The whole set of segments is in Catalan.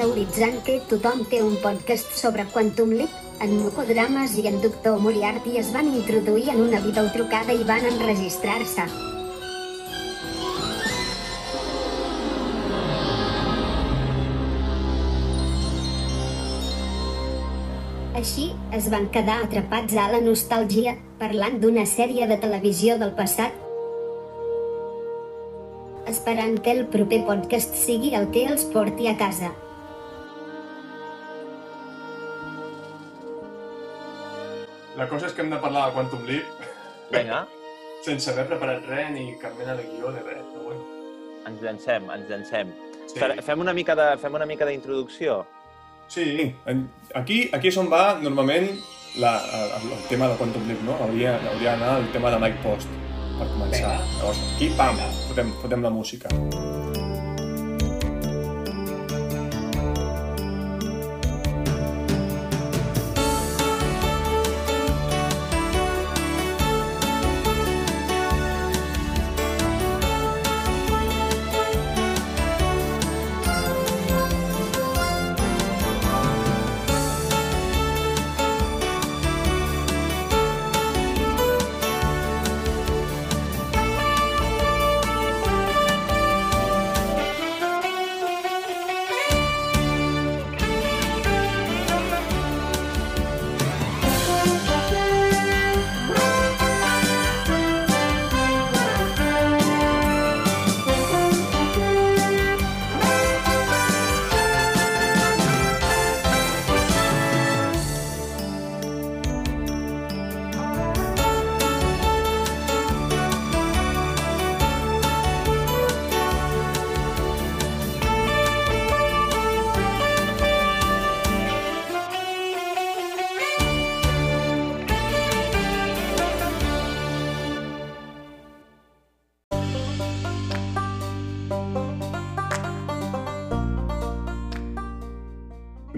teoritzant que tothom té un podcast sobre Quantum Leap, en Mucodrames i en Doctor Moriarty es van introduir en una videotrucada i van enregistrar-se. Així, es van quedar atrapats a la nostàlgia, parlant d'una sèrie de televisió del passat, esperant que el proper podcast sigui el que els porti a casa. La cosa és que hem de parlar de Quantum Leap Vinga, sense haver preparat res ni cap mena de guió de res. Però bueno, ens llancem, ens llancem. sí. Fe- Fem una mica de, fem una mica d'introducció. sí. Aquí, aquí és on va normalment la, el, el tema de Quantum Leap, no? Hauria, hauria d'anar el tema de Mike Post per començar. Vinga. Llavors, aquí, pam, fotem, fotem la música.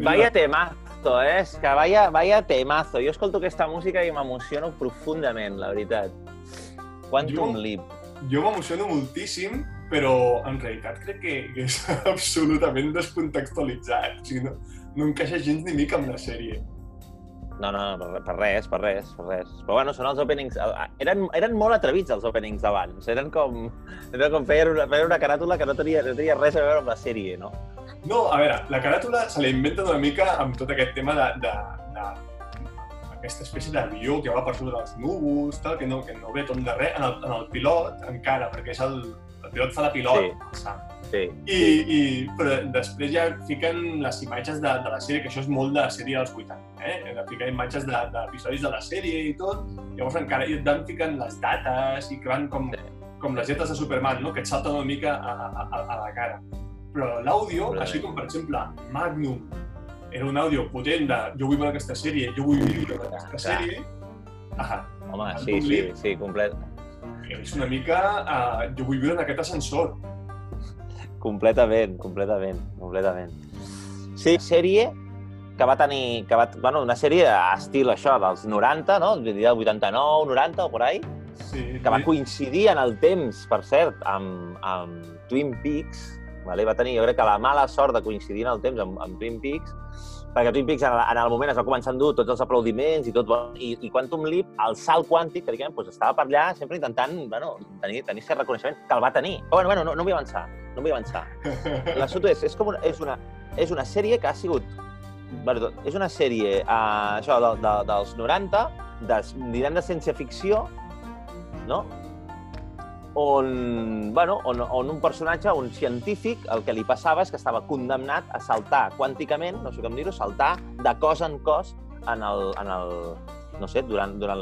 Vaya temazo, eh? És que vaya, vaya temazo. Jo escolto aquesta música i m'emociono profundament, la veritat. Quantum Jo- Leap. Jo m'emociono moltíssim, però en realitat crec que, que és absolutament descontextualitzat. O sigui, no, no encaixa gens ni mica amb la sèrie. No, no, per, per res, per res, per res. Però bueno, són els openings... Eren, eren molt atrevits els openings d'abans. Eren com... Era com feien una, feien una caràtula que no tenia, no tenia res a veure amb la sèrie, no? No, a veure, la caràtula se la inventen una mica amb tot aquest tema de, de, de aquesta espècie d'avió que va per sobre dels núvols, tal, que no, que no ve tot de res en el, en el pilot encara, perquè és el, el pilot fa de pilot. Sí. Sí. I, i, però després ja fiquen les imatges de, de la sèrie, que això és molt de sèrie dels 80, eh? De ficar imatges de- d'episodis de, la sèrie i tot, llavors encara i et van ficant les dates i que van com, Sí. com les lletres de Superman, no? que et salten una mica a, a, a la cara. Però l'àudio, així com per exemple Magnum, era un àudio potent de jo vull veure aquesta sèrie, jo vull viure aquesta Clar. sèrie, ah, Home, sí, sí, sí, complet, és una mica uh, jo vull viure en aquest ascensor. completament, completament, completament. Sí, sèrie que va tenir, que va, bueno, una sèrie estil això, dels 90, no? Del 89, 90 o por ahí, Sí, que va coincidir en el temps, per cert, amb, amb Twin Peaks, vale? va tenir, jo crec que la mala sort de coincidir en el temps amb, amb Twin Peaks, perquè Twin Peaks en, en el moment es va començar a endur tots els aplaudiments i tot, bueno, i, i Quantum Leap, el salt quàntic, que diguem, doncs estava per allà sempre intentant bueno, tenir, tenir aquest reconeixement, que el va tenir. Però bueno, bueno no, no vull avançar, no vull avançar. L'assumpte és, és, com una, és, una, és una sèrie que ha sigut... Perdó, és una sèrie uh, això, de, de, dels 90, de, direm de ciència-ficció, no? On, bueno, on, on un personatge, un científic, el que li passava és que estava condemnat a saltar quànticament, no sé com dir-ho, saltar de cos en cos en el, en el no sé, durant, durant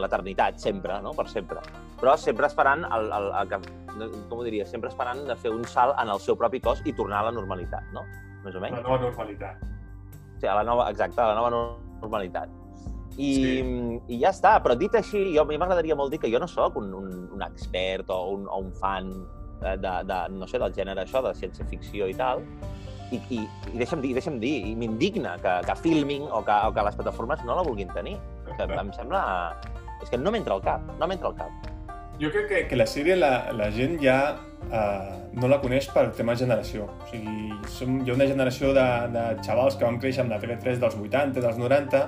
l'eternitat, sempre, no? Per sempre. Però sempre esperant, el, el, el, com ho diria, sempre esperant de fer un salt en el seu propi cos i tornar a la normalitat, no? Més o menys. La nova normalitat. Sí, a la nova, exacte, a la nova nor- normalitat. I, Sí. I ja està, però dit així, jo, a mi m'agradaria molt dir que jo no sóc un, un, un expert o un, o un fan de, de, de, no sé, del gènere això, de ciència-ficció i tal, i, i, i deixa'm dir, deixa'm dir, i m'indigna que, que Filming o que, o que les plataformes no la vulguin tenir. Que em sembla... És que no m'entra al cap, no m'entra al cap. jo crec que, que la sèrie la, la gent ja uh, no la coneix per tema generació. O sigui, som, hi ha una generació de, de xavals que vam créixer amb la TV3 dels 80, dels 90,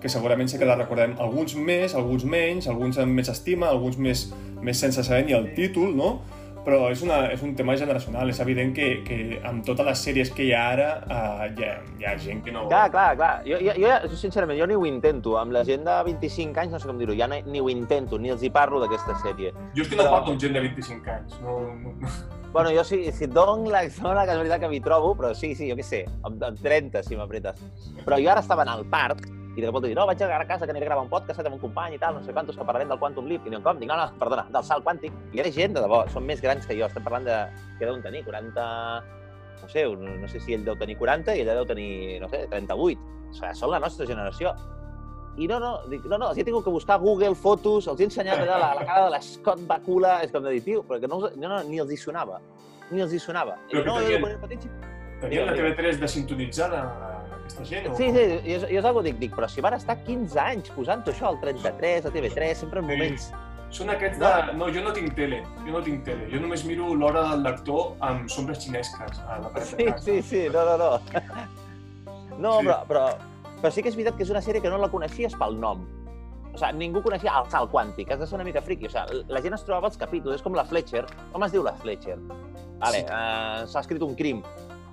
que segurament sí que la recordem alguns més, alguns menys, alguns amb més estima, alguns més, més sense saber ni el títol, no? però és, una, és un tema generacional. És evident que, que amb totes les sèries que hi ha ara uh, hi, ha, hi ha gent que no... Clar, clar, clar. Jo, jo, jo, sincerament, jo ni ho intento. Amb la gent de 25 anys, no sé com dir-ho, ja ni, ni ho intento, ni els hi parlo d'aquesta sèrie. Jo és que no però... parlo amb gent de 25 anys. No, no... Bueno, jo sí, si et dono la, la casualitat que m'hi trobo, però sí, sí, jo què sé, amb, amb 30, si m'apretes. Però jo ara estava en el parc i de cop dir, no, vaig a casa que aniré a gravar un podcast amb un company i tal, no sé quantos, que parlarem del Quantum Leap. I diuen, com? Dic, no, no, perdona, del salt quàntic. I era gent, de debò, són més grans que jo. Estem parlant de... que deuen tenir? 40... No sé, no sé si ell deu tenir 40 i ella deu tenir, no sé, 38. O sigui, són la nostra generació. I no, no, dic, no, no, els he tingut que buscar Google fotos, els he ensenyat allà la, la cara de l'Scott Bakula, és com de dir, tio, perquè no, no, no, ni els hi sonava. Ni els hi sonava. Però I, no, tenien, tenien la TV3 desintonitzada aquesta gent? O... Sí, sí, jo, jo és algo dic, dic, però si van estar 15 anys posant això al 33, a TV3, sempre en moments... Sí. Són aquests de... No, jo no tinc tele, jo no tinc tele. Jo només miro l'hora del lector amb sombres xinesques a la paret Sí, sí, sí, no, no, no. No, sí. però, però, però sí que és veritat que és una sèrie que no la coneixies pel nom. O sigui, ningú coneixia el salt quàntic, has de ser una mica friqui. O sigui, la gent es trobava els capítols, és com la Fletcher. Com es diu la Fletcher? Vale, sí. uh, s'ha escrit un crim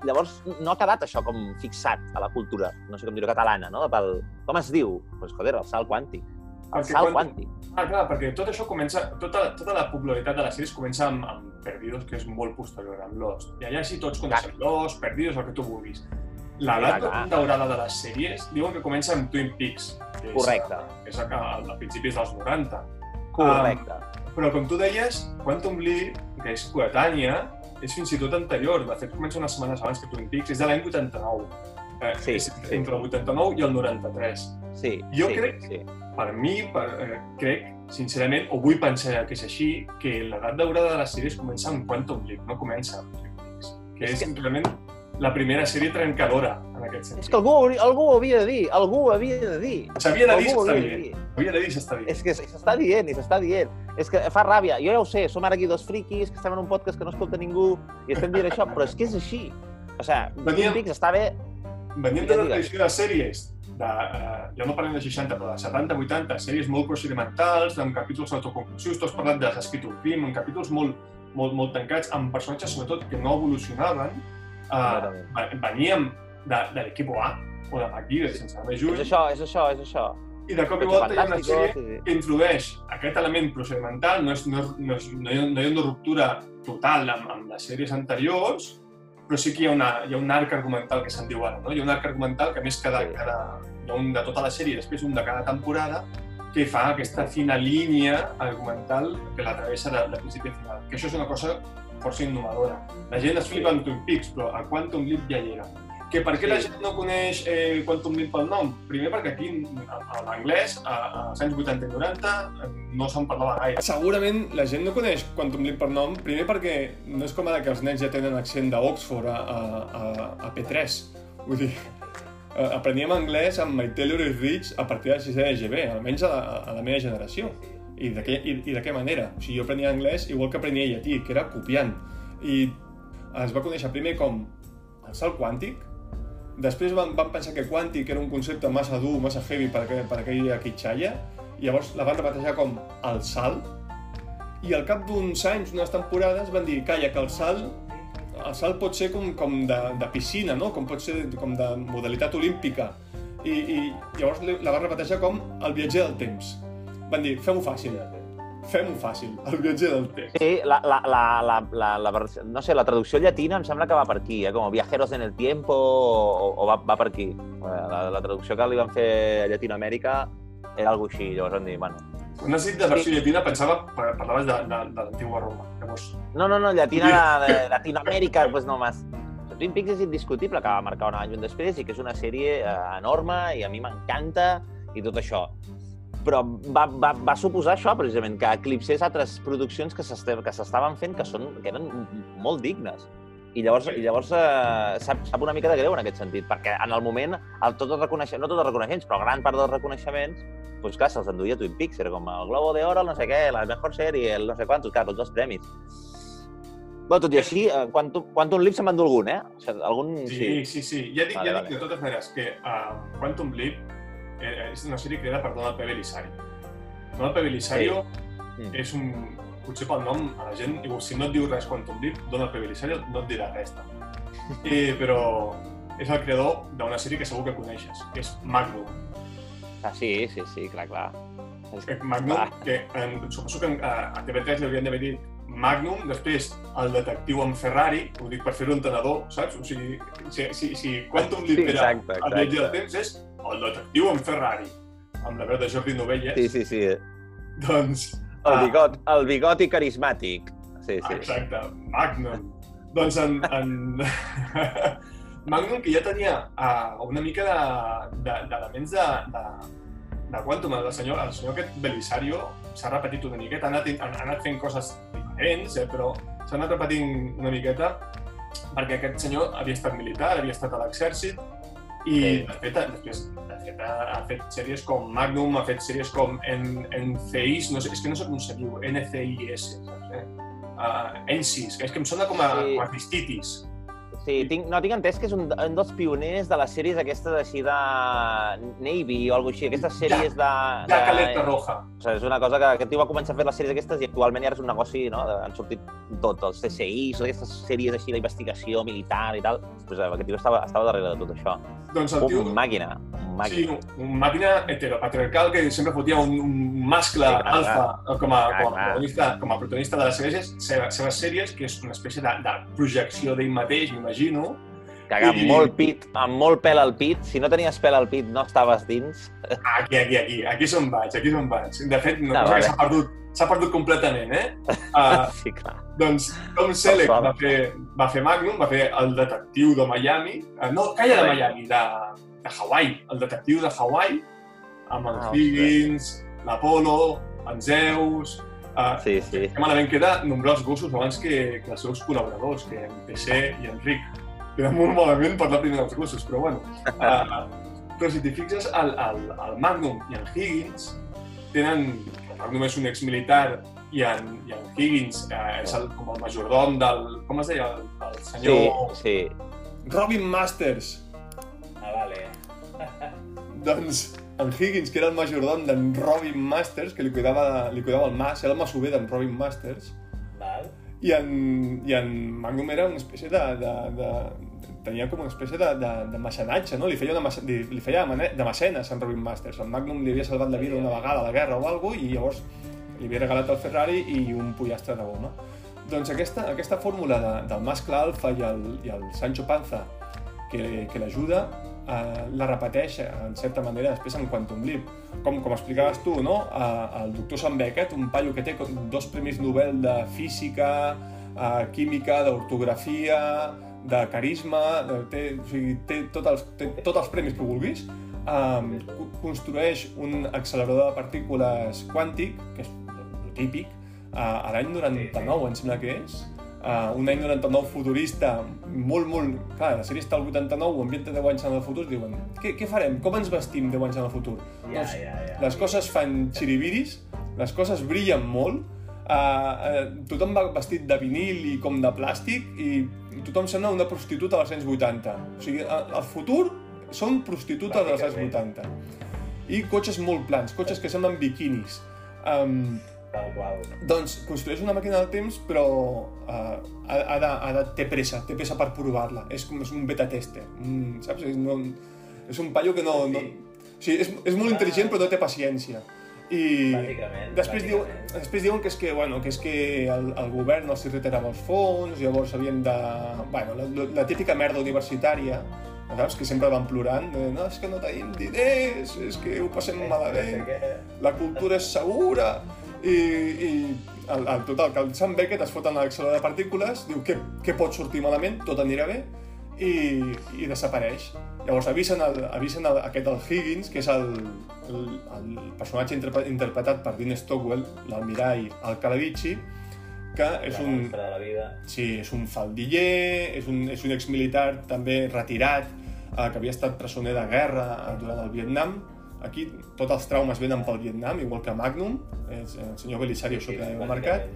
llavors no ha quedat això com fixat a la cultura, no sé com dir-ho, catalana, no? Pel, com es diu? Doncs, pues, joder, el salt quàntic. El perquè salt quan... quàntic. Ah, clar, perquè tot això comença, tota, tota la popularitat de les sèries comença amb, amb Perdidos, que és molt posterior, amb Lost. I allà sí tots coneixen Lost, Perdidos, el que tu vulguis. L'edat daurada de les sèries diuen que comença amb Twin Peaks. Que és, Correcte. Que és a, a, a principis dels 90. Correcte. Um, però com tu deies, Quantum Leap, que és coetània, és fins i tot anterior. De fet, comença unes setmanes abans que Twin Peaks. És de l'any 89. Eh, sí, és sí. Entre el 89 i el 93. Sí, jo sí, crec, sí. per mi, per, eh, crec, sincerament, o vull pensar que és així, que l'edat daurada de les sèries comença amb Quantum Leap, no comença amb Twin Peaks. Que és, és que... realment la primera sèrie trencadora, en aquest sentit. És que algú, algú ho havia de dir, algú ho havia de dir. S'havia de dir, s'està dient. Havia de dir, s'està dient. És que s'està dient i s'està dient. És que fa ràbia. Jo ja ho sé, som ara aquí dos friquis, que estem en un podcast que no escolta ningú i estem dient això, però és que és així. O sigui, Veníem... Twin està bé... De la tradició de sèries de, uh, ja no parlem de 60, però de 70, 80, sèries molt procedimentals, amb capítols autoconclusius, tu has parlat de Escrit un crim, amb capítols molt, molt, molt tancats, amb personatges, sobretot, que no evolucionaven, uh, veníem de, de l'equip A o de McGill, sense anar més lluny. És això, és això, és això. I de cop i volta hi ha una sèrie sí. que introdueix aquest element procedimental, no, és, no, és, no, és, no, hi ha, no hi ha una ruptura total amb, amb les sèries anteriors, però sí que hi ha, una, hi ha un arc argumental que se'n diu ara, no? Hi ha un arc argumental que més cada, sí. cada, hi ha un de tota la sèrie, després un de cada temporada, que fa aquesta fina línia argumental que la travessa de, de principi a final. Que això és una cosa força innovadora. La gent es flipa amb Twin Peaks, però a Quantum Leap ja hi era. Que per què sí. la gent no coneix eh, Quantum Leap pel nom? Primer perquè aquí, a l'anglès, als anys 80 i 90, no se'n parlava gaire. Segurament la gent no coneix Quantum Leap per nom, primer perquè no és com ara que els nens ja tenen accent d'Oxford a, a, a, a P3. Vull dir, apreníem anglès amb My Taylor is Rich a partir del 6 de GB, almenys a la, a la meva generació. I de, què, i, i de què manera? O sigui, jo aprenia anglès igual que aprenia llatí, que era copiant. I es va conèixer primer com el salt quàntic, després van, van pensar que quàntic era un concepte massa dur, massa heavy per, aquell, per aquella quitxalla, i llavors la van rebatejar com el salt, i al cap d'uns anys, unes temporades, van dir, calla, que el salt el salt pot ser com, com de, de piscina, no? com pot ser com de modalitat olímpica. I, i llavors la van rebatejar com el viatger del temps van dir, fem-ho fàcil, fem-ho fàcil, el viatge del temps. Sí, la, la, la, la, la, la, no sé, la traducció llatina em sembla que va per aquí, eh? com Viajeros en el Tiempo, o, o va, va per aquí. La, la traducció que li van fer a Llatinoamèrica era algo així, llavors van dir, bueno... Quan has dit de versió sí. llatina, pensava, parlaves de, de, de l'antigua Roma. Llavors... No, no, no, llatina de, de Latinoamèrica, pues no más. Twin Peaks és indiscutible que va marcar un any després i que és una sèrie eh, enorme i a mi m'encanta i tot això però va, va, va suposar això, precisament, que eclipsés altres produccions que s'estaven fent que, són, que eren molt dignes. I llavors, i llavors eh, sap, sap una mica de greu en aquest sentit, perquè en el moment, el, tot els reconeixements, no tots els reconeixements, però gran part dels reconeixements, doncs clar, se'ls enduia Twin Peaks, era com el Globo de Oro, el no sé què, la mejor sèrie, el no sé quantos, clar, tots els premis. Bueno, tot i així, eh, Quantum, Quantum Leap se'n va endur algun, eh? O sigui, algun... Sí, sí, sí. Ja dic, Vale, ja vale. dic de totes maneres que uh, Quantum Leap eh, és una sèrie creada per Donald P. Belisario. Donald P. Belisario Mm. és un... Potser pel nom, a la gent, si no et diu res Quantum Leap, Donald P. Belisario no et dirà res. I, però és el creador d'una sèrie que segur que coneixes, que és Magnum. Ah, sí, sí, sí, clar, clar. Eh, Magnum, clar. que en, suposo que en, a, a TV3 li haurien d'haver dit Magnum, després el detectiu amb Ferrari, ho dic per fer-ho entenedor, saps? O sigui, si, si, si Quantum Leap Sí, era exacte, el viatge del exacte. temps, és el detectiu amb Ferrari, amb la veu de Jordi Novelles, Sí, sí, sí. doncs... El ah, bigot, el bigoti carismàtic. Sí, sí. Exacte, Magnum. doncs en, en... Magnum, que ja tenia uh, una mica de- de- d'elements de, de, de Quantum, el senyor, el senyor aquest Belisario s'ha repetit una miqueta, ha anat, ha anat fent coses diferents, eh, però s'ha anat repetint una miqueta perquè aquest senyor havia estat militar, havia estat a l'exèrcit i Sí. de fet, després de fet, ha, fet sèries com Magnum, ha fet sèries com en, NCIS, no sé, és que no sé com se diu, NCIS, saps? Eh? Uh, NCIS, que és que em sona com a, Sí. com a cistitis. Sí, tinc, no, tinc entès que és un, un dels pioners de les sèries aquestes així de Navy o alguna així, aquestes sèries de... Ja, de... caleta roja. O sigui, és una cosa que aquest tio va començar a fer les sèries aquestes i actualment ja és un negoci, no? Han sortit tot, els CSIs, aquestes sèries així d'investigació militar i tal. Pues, eh, aquest tio estava, estava darrere de tot això. Doncs el tio... Un màquina, un Sí, màquina. un, un màquina heteropatriarcal que sempre fotia un, un mascle Sí, clar, alfa com a, Clar, com, a protagonista, com a protagonista de les sèries, seves, seves sèries, que és una espècie de, de projecció d'ell mateix, m'imagino. Que amb i- molt pit, amb molt pèl al pit. Si no tenies pèl al pit, no estaves dins. Aquí, aquí, aquí, aquí és on vaig, aquí és on vaig. De fet, una Ah, vale. s'ha perdut, s'ha perdut completament, eh? Uh, Sí, clar. doncs Tom Selleck va fer, va fer Magnum, va fer el detectiu de Miami, uh, no, calla de Miami, de, de Hawaii, el detectiu de Hawaii, amb el Ah, Higgins, l'Apolo, en Zeus... Uh, Sí, sí. que malament queda nombrar els gossos abans que, que els seus col·laboradors, que en PC i en Rick. Queda molt malament parlar primer dels gossos, però bueno. Uh, però si t'hi fixes, el, el, el Magnum i el Higgins tenen... El Magnum és un exmilitar i en, i en Higgins eh, és el, com el majordom del... Com es deia? El, el Sí, senyor... sí. Robin Masters. Ah, vale. Doncs en Higgins, que era el majordom d'en Robin Masters, que li cuidava, li cuidava el mas, era el masover d'en Robin Masters, Val. i en, i en Magnum era una espècie de... de, de tenia com una espècie de, de, de mecenatge, no? Li feia, una, li, li feia de mecenes en Robin Masters. En Magnum li havia salvat la vida una vegada a la guerra o alguna i llavors li havia regalat el Ferrari i un pollastre de goma. Doncs aquesta, aquesta fórmula de, del mascle alfa i el, i el Sancho Panza que, que l'ajuda, eh, la repeteix en certa manera després en Quantum Leap. Com, com explicaves tu, no? Eh, el doctor Sam Beckett, un paio que té dos premis Nobel de física, eh, química, d'ortografia, de carisma, de, té, o sigui, té, tot els, té tots els premis que vulguis, um, construeix un accelerador de partícules quàntic, que és el típic, uh, a l'any 99, em sembla que és, uh, un any 99 futurista, molt, molt... Clar, la sèrie està al 89, ho ambienta 10 anys en el futur, diuen, què, què farem? Com ens vestim 10 anys en el futur? Ja, Doncs ja, ja. les coses fan xiribiris, les coses brillen molt, uh, uh, tothom va vestit de vinil i com de plàstic i tothom sembla una prostituta dels anys 80. O sigui, el futur són prostitutes dels anys 80. I cotxes molt plans, cotxes que semblen biquinis. Um, Tal qual. doncs construeix una màquina del temps, però uh, ha, ha, de, ha de, té pressa, té pressa per provar-la. És com és un beta tester, mm, saps? És, no, és un paio que no... no o sigui, és, és molt intel·ligent però no té paciència. I Bàsicament. després, diu, bàsicament. després diuen que és que, bueno, que, és que el, el govern els retirava els fons, llavors havien de... Bueno, la, la típica merda universitària, saps? Que sempre van plorant, de, no, és que no tenim diners, és que ho passem malament la cultura és segura i, i el, el, total, que el Sam Beckett es fot en l'accelerador de partícules, diu que, que pot sortir malament, tot anirà bé, i, i desapareix. Llavors avisen, el, avisen el, aquest el Higgins, que és el, el, el personatge interpre, interpretat per Dean Stockwell, l'almirall Al Calavici, que és La un, de la vida. Sí, és un faldiller, és un, és un exmilitar també retirat, eh, que havia estat presoner de guerra eh, durant el Vietnam. Aquí tots els traumes venen pel Vietnam, igual que Magnum, és el senyor Belisario això que heu marcat.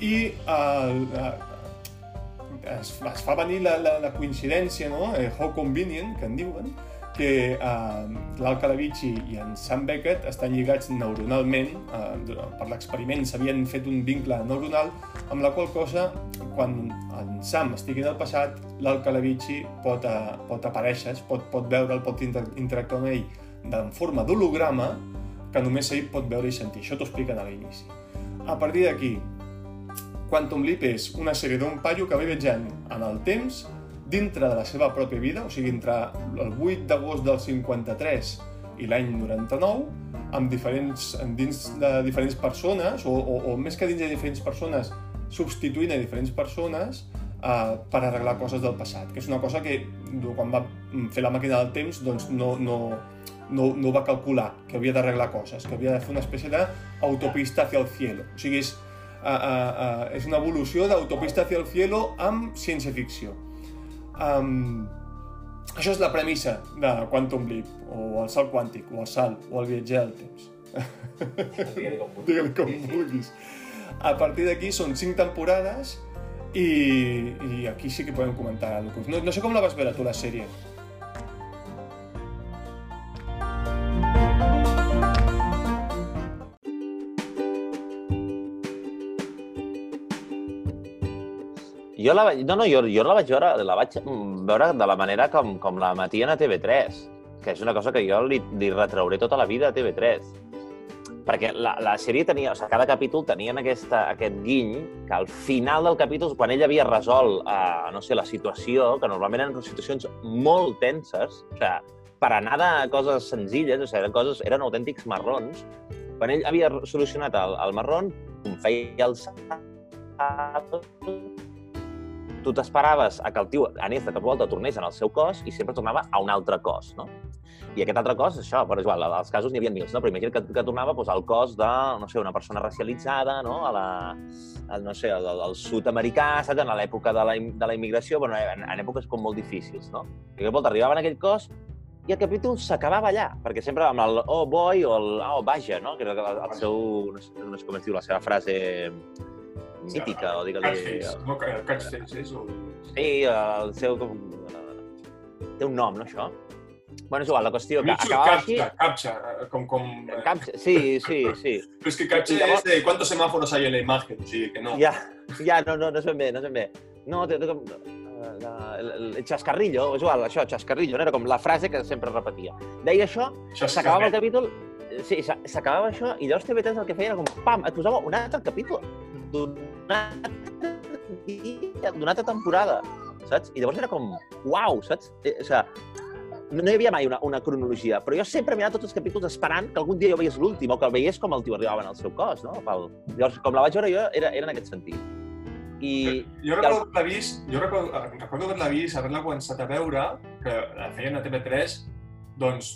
I el, eh, es, es fa venir la, la, la coincidència, no? Eh, how convenient, que en diuen, que eh, l'Al Calavici i en Sam Beckett estan lligats neuronalment, eh, per l'experiment s'havien fet un vincle neuronal, amb la qual cosa, quan en Sam estigui en el passat, l'Al Calavici pot, eh, pot aparèixer, pot, pot veure'l, pot inter interactuar amb ell en forma d'holograma que només ell pot veure i sentir. Això t'ho expliquen a l'inici. A partir d'aquí, Quantum Leap és una sèrie d'un paio que va viatjant en el temps dintre de la seva pròpia vida, o sigui, entre el 8 d'agost del 53 i l'any 99, amb diferents, dins de diferents persones, o, o, o més que dins de diferents persones, substituint a diferents persones eh, per arreglar coses del passat, que és una cosa que quan va fer la màquina del temps doncs no, no, no, no va calcular que havia d'arreglar coses, que havia de fer una espècie d'autopista hacia el cielo. O sigui, és, uh, uh, uh, és una evolució d'autopista hacia el cielo amb ciència-ficció. Um, això és la premissa de Quantum Leap, o el salt quàntic, o el salt, o el viatger del temps. Digue-li com. Digue-li com vulguis. A partir d'aquí són cinc temporades i, i aquí sí que podem comentar alguna cosa. No, no sé com la vas veure tu, la sèrie. Jo la. No, no, jo, jo la vaig veure, la vaig veure de la manera com, com la matien a TV3, que és una cosa que jo li, li retrauré tota la vida a TV3. Perquè la, la sèrie tenia, o sigui, cada capítol tenia aquesta, aquest guiny que al final del capítol, quan ell havia resolt, eh, no sé, la situació, que normalment eren situacions molt tenses, o sigui, per anar de coses senzilles, o sigui, eren, coses, eren autèntics marrons, quan ell havia solucionat el, el marron, feia el salt, tu t'esperaves a que el tio anés de cap volta, tornés en el seu cos i sempre tornava a un altre cos, no? I aquest altre cos, això, per igual, als casos n'hi havia mils, no? Però que, que tornava doncs, al cos de, no sé, una persona racialitzada, no? A la, al, no sé, al, al sud-americà, saps? En l'època de, la, de la immigració, bueno, en, en èpoques com molt difícils, no? I de volta arribava en aquell cos i el capítol s'acabava allà, perquè sempre amb el oh boy o el oh vaja, no? Que era el, el seu, no sé, no sé com es diu, la seva frase mítica, o digue-li... Catchface, no? El catchface és un... Sí, el seu... Com... Té un nom, no, això? Bueno, és igual, la qüestió que acabava així... captcha, captcha, com... com... Cap... Sí, sí, sí. Però és que captcha I llavors- és de quantos semáforos hay en la imagen, o sigui que no. Ja, ja, no, no, no és ben bé, no és ben bé. No, té, té com... La, el, el xascarrillo, és igual, això, xascarrillo, no? era com la frase que sempre repetia. Deia això, s'acabava el capítol, sí, s'a- s'acabava això, i llavors TV3 el que feia era com, pam, et posava un altre capítol d'una altra dia, d'una altra temporada, saps? I llavors era com, uau, saps? Eh, o sigui, no, no hi havia mai una, una cronologia, però jo sempre mirava tots els capítols esperant que algun dia jo veiés l'últim o que el veiés com el tio arribava en el seu cos, no? Pel... Llavors, com la vaig veure jo, era, era en aquest sentit. I, Jo recordo haver-la vist, jo recordo, recordo haver-la vist, haver-la començat a veure, que la feien a TV3, doncs,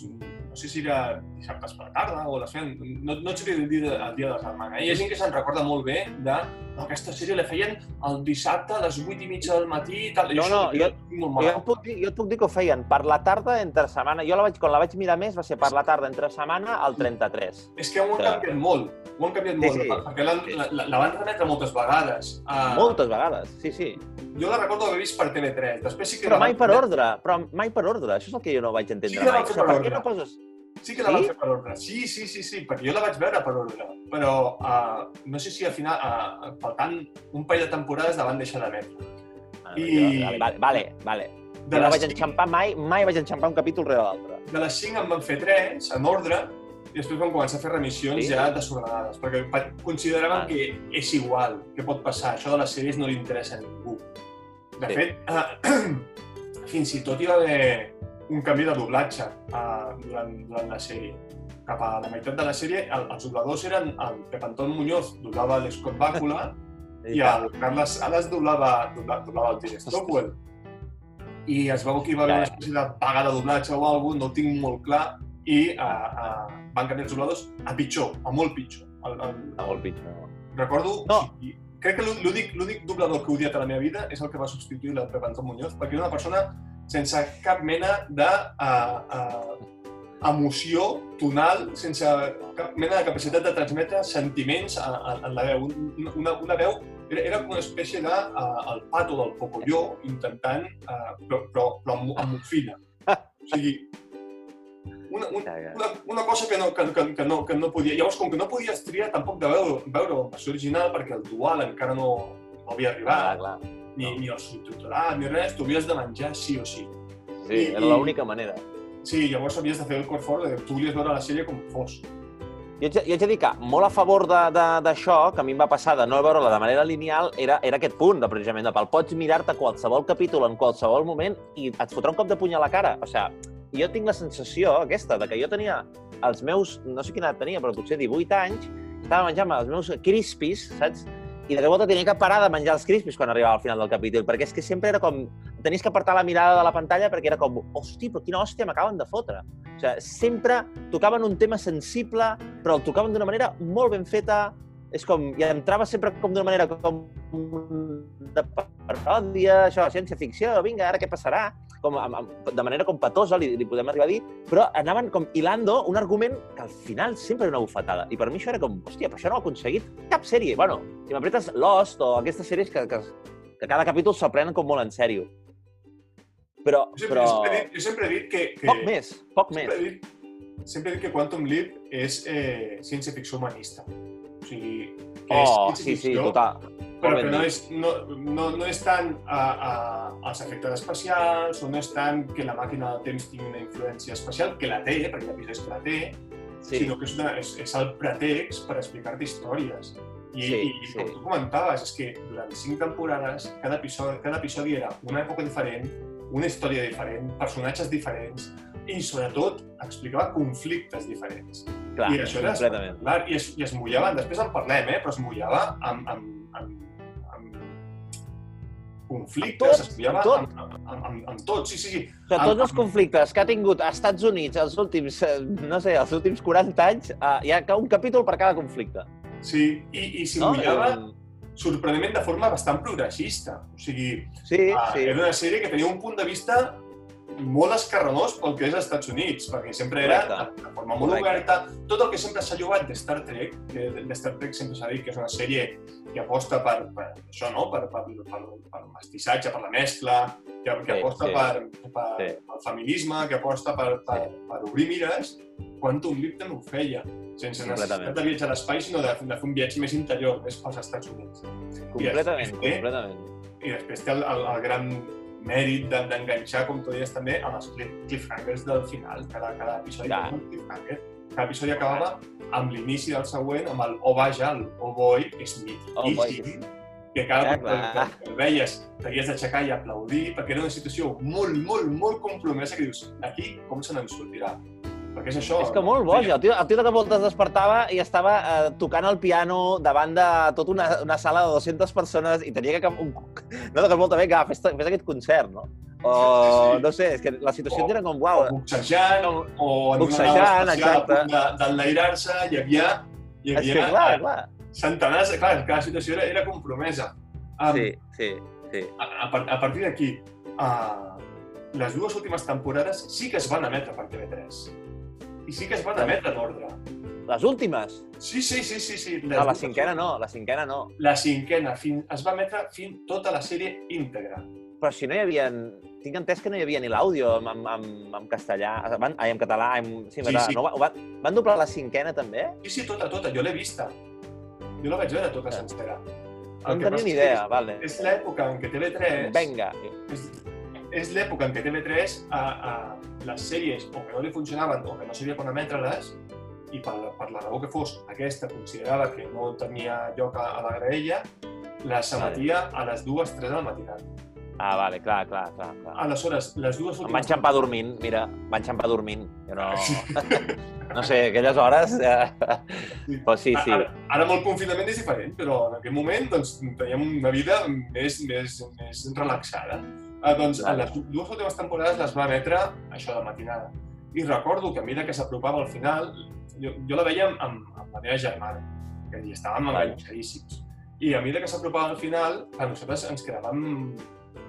no sé si era dissabtes per la tarda o les feien, no, no et sé el dia, el dia de la setmana. Hi ha gent que se'n recorda molt bé de no, aquesta sèrie la feien el dissabte a les 8 i mitja del matí i tal. No, no, jo- Jo mal. et, puc dir, jo et puc dir que ho feien per la tarda entre setmana. Jo la vaig, quan la vaig mirar més va ser per la tarda entre setmana al 33. És que ho han canviat molt, ho han canviat Sí, molt, sí. perquè la, la, la van remetre moltes vegades. Uh, Moltes vegades, sí, sí. Jo la recordo haver vist per TV3, després sí que... Però mai per ordre, però mai per ordre. Això és el que jo no vaig entendre Sí que mai. per per què no poses... Sí que la van Sí? fer per ordre. Sí, sí, sí, sí, perquè jo la vaig veure per ordre. Però uh, no sé si al final, uh, faltant un parell de temporades, la van deixar d'emetre. Ah, I- Vale, vale, vale. De Jo no vaig enxampar mai, mai vaig enxampar un capítol rere l'altre. De les 5 en van fer 3, en ordre, i després van començar a fer remissions Sí? ja desordenades, perquè consideraven Ah. que és igual, que pot passar. Això de les sèries no li interessa a ningú. De Sí. fet, uh, fins i tot hi va haver un canvi de doblatge uh, durant, durant la sèrie. Cap a la meitat de la sèrie, el, els dobladors eren el Pep Anton Muñoz, doblava l'Scott Bakula, i el Carles Sales doblava, doblava, doblava el Tim Stockwell. I es veu que hi va haver una espècie de paga de doblatge o alguna cosa, no ho tinc molt clar, i uh, uh, van canviar els dobladors a pitjor, a molt pitjor. El, el, Està molt pitjor. recordo, No. sí, crec que l'ú- l'únic doblador que he odiat a la meva vida és el que va substituir el Pep Antón Muñoz, perquè era una persona sense cap mena de uh, uh, emoció tonal, sense cap mena de capacitat de transmetre sentiments a, en la veu. Un- Una, una veu era, era com una espècie de uh, el pato del Pocoyo intentant, uh, però, però, però amb, amb morfina. O sigui, una, un, una, una cosa que no, que, que, que, no, que no podia... Llavors, com que no podies triar tampoc de veure, veure la versió original, perquè el dual encara no, no havia arribat, clar. Ni, ni el subtitulat, ni res, t'ho havies de menjar sí o sí. Sí, I- era l'única manera. Sí, llavors havies de fer el cor fort, de, tu volies veure la sèrie com fos. Jo haig, de- jo haig de dir que molt a favor de- de- d'això, que a mi em va passar de no veure-la de manera lineal, era, era aquest punt, de, precisament, de pel pots mirar-te qualsevol capítol en qualsevol moment i et fotrà un cop de puny a la cara. O sigui, jo tinc la sensació aquesta de que jo tenia els meus, no sé quina edat tenia, però potser 18 anys, estava menjant els meus crispis, saps? I de volta tenia que parar de menjar els crispis quan arribava al final del capítol, perquè és que sempre era com... Tenies que apartar la mirada de la pantalla perquè era com, hosti, però quina hòstia m'acaben de fotre. O sigui, sempre tocaven un tema sensible, però el tocaven d'una manera molt ben feta, és com, i entrava sempre com d'una manera com de paròdia, això, ciència-ficció, vinga, ara què passarà? Com, amb, amb, de manera com patosa, li, li podem arribar a dir, però anaven com hilando un argument que al final sempre era una bufetada. I per mi això era com, hòstia, però això no ho ha aconseguit cap sèrie. Bueno, si m'apretes Lost o aquestes sèries que, que, que cada capítol s'ho prenen com molt en sèrio. Però, però... jo sempre, he, dit, que... que Poc més, poc més. sempre he dit, sempre he dit que Quantum Leap és eh, ciència-ficció humanista. O sigui, que és Oh, sí, sí, ciència-ficció, total. Però que no és, no, no, no és tant a, a, als efectes especials, o no és tant que la màquina del temps tingui una influència especial, que la té, perquè ha episodis que la té, Sí. sinó que és, una, és, és el pretext per explicar-te històries. I, Sí, i sí. com tu comentaves, és que durant cinc temporades cada episodi, cada episodi era una època diferent, una història diferent, personatges diferents i, sobretot, explicava conflictes diferents. Clar, I això era espectacular. I es, i es mullaven, després en parlem, eh? però es mullava amb, amb, amb conflictes, tot, es mullava amb tot. amb, amb, amb, amb, tot, sí, sí, sí. O sigui, tots Amb- els conflictes que ha tingut als Estats Units els últims, eh, no sé, els últims 40 anys, eh, hi ha un capítol per cada conflicte. Sí, i, i s'hi No? mullava Eh, sorprenentment de forma bastant progressista. O sigui, Sí, ah, sí. era una sèrie que tenia un punt de vista molt escarrenós pel que és als Estats Units, perquè sempre era Correcte. de forma molt Correcte. oberta. Tot el que sempre s'ha llogat de Star Trek, que de Star Trek sempre s'ha dit que és una sèrie que aposta per, per això, no? per, per, per, per mestissatge, per la mescla, que, que Sí, aposta sí. per, per, Sí. pel feminisme, que aposta per, per, per obrir mires, Quantum Leap també ho feia, sense necessitat de viatjar a l'espai, sinó de, de fer un viatge més interior, més pels Estats Units. Completament, I després, completament. I després té el, el, el gran mèrit de- d'enganxar, com tu deies també, amb els cliff- cliffhangers del final. Cada, cada episodi un cliffhanger. Cada episodi acabava amb l'inici del següent, amb el oh vaja, el oh boy, que és Oh boy, mític, que cada Clar, cop que, que el veies t'havies d'aixecar i aplaudir, perquè era una situació molt, molt, molt compromesa que dius, aquí com se n'en sortirà? Perquè és això. És que molt boja. El tio, el tio de cop es despertava i estava eh, tocant el piano davant de tota una, una sala de 200 persones i tenia que... Un, no, de cop volta, vinga, fes, fes aquest concert, no? O, Sí, sí, no sé, és que les situacions O- eren com, O uau, boxejant, com- o en Boxejant, una nau de- d'enlairar-se, hi havia, hi és havia que clar, clar. centenars, clar, cada situació era, era compromesa. Um, Sí, sí, sí. a, a, a partir d'aquí, uh, les dues últimes temporades sí que es van emetre per TV3. I sí que es van emetre en ordre. Les últimes? Sí, sí, sí, sí. sí. Les No, la cinquena no, la cinquena no. La cinquena, fin, es va emetre fin tota la sèrie íntegra. Però si no hi havia... Tinc entès que no hi havia ni l'àudio en, en, en, en castellà, van, ai, en català, en, sí, en Sí, sí. No, va- van, van doblar la cinquena també? Sí, sí, tota, tota, jo l'he vista. Jo la vaig veure tota Ah. sencera. No en tenia ni és idea, que vale. És, és l'època en què TV3... Vinga. És, és l'època en què TV3 a, a les sèries o que no li funcionaven o que no sabia quan emetre-les i per, la- per la raó que fos aquesta considerava que no tenia lloc a, a la graella, les emetia a les dues, tres del matinat. Ah, vale, clar, clar, clar. clar. Aleshores, les dues Em van xampar dormint, mira, em van xampar dormint. Jo no... No sé, aquelles hores... Eh... Però sí, sí. Ara, ara amb el confinament és diferent, però en aquell moment doncs, teníem una vida més, més, més relaxada. Ah, doncs, a les dues últimes temporades les va emetre això de matinada. I recordo que a mesura que s'apropava al final, jo, jo la veia amb, amb, amb la meva germana, que hi estàvem enganxadíssims. I a mesura que s'apropava al final, clar, nosaltres ens quedàvem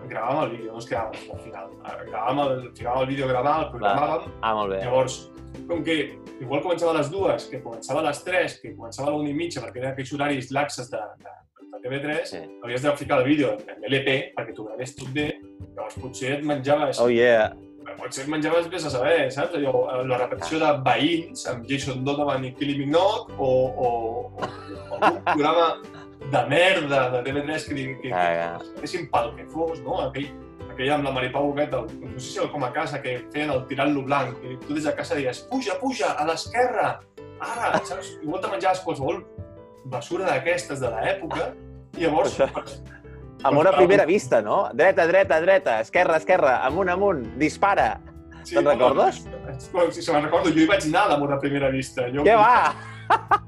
gravàvem el vídeo, no ens quedàvem al final. Gravàvem el, ficàvem el vídeo a gravar, el programàvem, Ah, molt bé. llavors, com que igual començava a les dues, que començava a les tres, que començava a la una i mitja, perquè eren aquells horaris laxes de, de, de TV3, Sí. havies de ficar el vídeo en LP perquè t'ho gravés tot bé, llavors potser et menjaves, Oh, yeah. potser et menjaves vés a saber, saps? Allò, la repetició de veïns amb Jason Donovan i Kylie Minogue o, o, o, o algun programa de merda de TV3 que, que, que, Ah, que fessin pel que fos, no? Aquell, aquell amb la Maripau Huguet, el, no sé si el com a casa, que feien el tirant-lo blanc, i tu des de casa deies, puja, puja, a l'esquerra, ara, saps? Igual te menjaves qualsevol basura d'aquestes de l'època, i llavors... Amor a primera vista, no? Dreta, dreta, dreta, esquerra, esquerra, amunt, amunt, dispara. Sí, Te'n recordes? Bueno, sí, se me'n recordo. Jo hi vaig anar a l'amor a primera vista. Jo, Què va?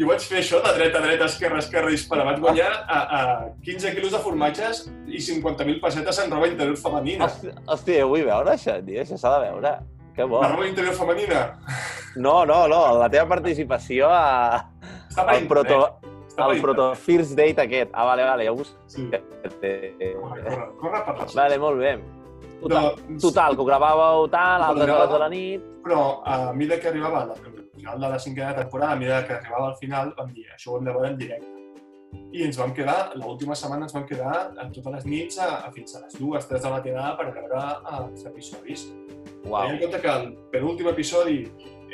Jo vaig fer això de dreta, dreta, esquerra, esquerra, dispara. Vaig guanyar a, a 15 quilos de formatges i 50.000 pessetes en roba interior femenina. Hòstia, hòstia, vull veure això, tio, això s'ha de veure. Que bo. La roba interior femenina No, no, no, la teva participació a... està per al proto, internet. Està per al proto first date aquest. Ah, vale, vale, ja ho busco. Sí. Corre, corre, corre per les... Vale, molt bé. Total, Doncs, total que ho gravàveu tal, altres hores de la nit... Però a mesura que arribava al final de la cinquena temporada, a mesura que arribava al final, vam dir, això ho hem de veure en directe. I ens vam quedar, l'última setmana ens vam quedar a totes les nits a, a fins a les dues, tres de la matinada per veure els episodis. Uau. Tenint en compte que el penúltim episodi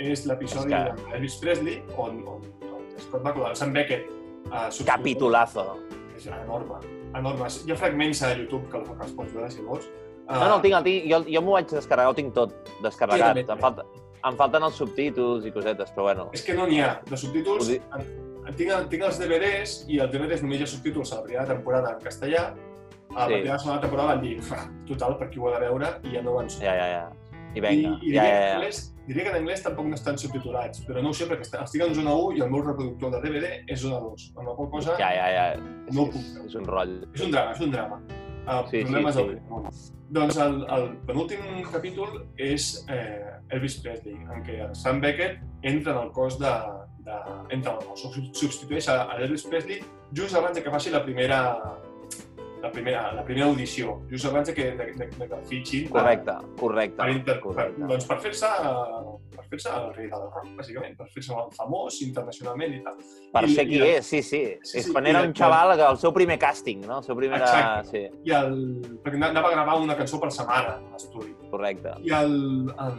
és l'episodi que- d'Elvis Presley, on, on, on Scott McCloud, Sam Beckett, uh, Capitulazo. És enorme, enorme. Hi ha fragments a YouTube que, que els pots veure si vols. Uh, No, no, el tinc, el tinc. Jo, jo m'ho vaig descarregar, ho tinc tot descarregat. Sí. Em, falta, em falten els subtítols i cosetes, però bueno. És que no n'hi ha. De subtítols, Ho di- en, en, tinc, tinc els DVDs i els DVDs només hi ha subtítols a la primera temporada en castellà. A la Sí. primera segona temporada van dir, "Fa, total, per qui ho ha de veure, i ja no van Ja, ja, ja. I vinga. I, i ja, ja, en ja. Diria que en anglès tampoc no estan subtitulats, però no ho sé perquè estic en zona 1 i el meu reproductor de DVD és zona 2, amb la qual cosa Ja, ja, ja. no ho puc veure. és un rotllo. És un drama, és un drama. Uh, Sí, sí, problemes sí. del món. Doncs el, el penúltim capítol és eh, Elvis Presley, en què el Sam Beckett entra en el cos de... de entra en el cos, substitueix a, a Elvis Presley just abans de que faci la primera la primera, la primera audició, just abans de que, de, de, de que el fitxin per- Correcte, correcte. per, inter... per, correcte. doncs per fer-se per fer-se el rei del rock, bàsicament, per fer-se famós internacionalment i tal. Per i- ser qui i- és, sí, sí. Sí, és sí, quan era un xaval, que el seu primer càsting, no? El seu primer... Exacte. Sí, I el... perquè anava a gravar una cançó per mare a l'estudi. correcte. I el, el...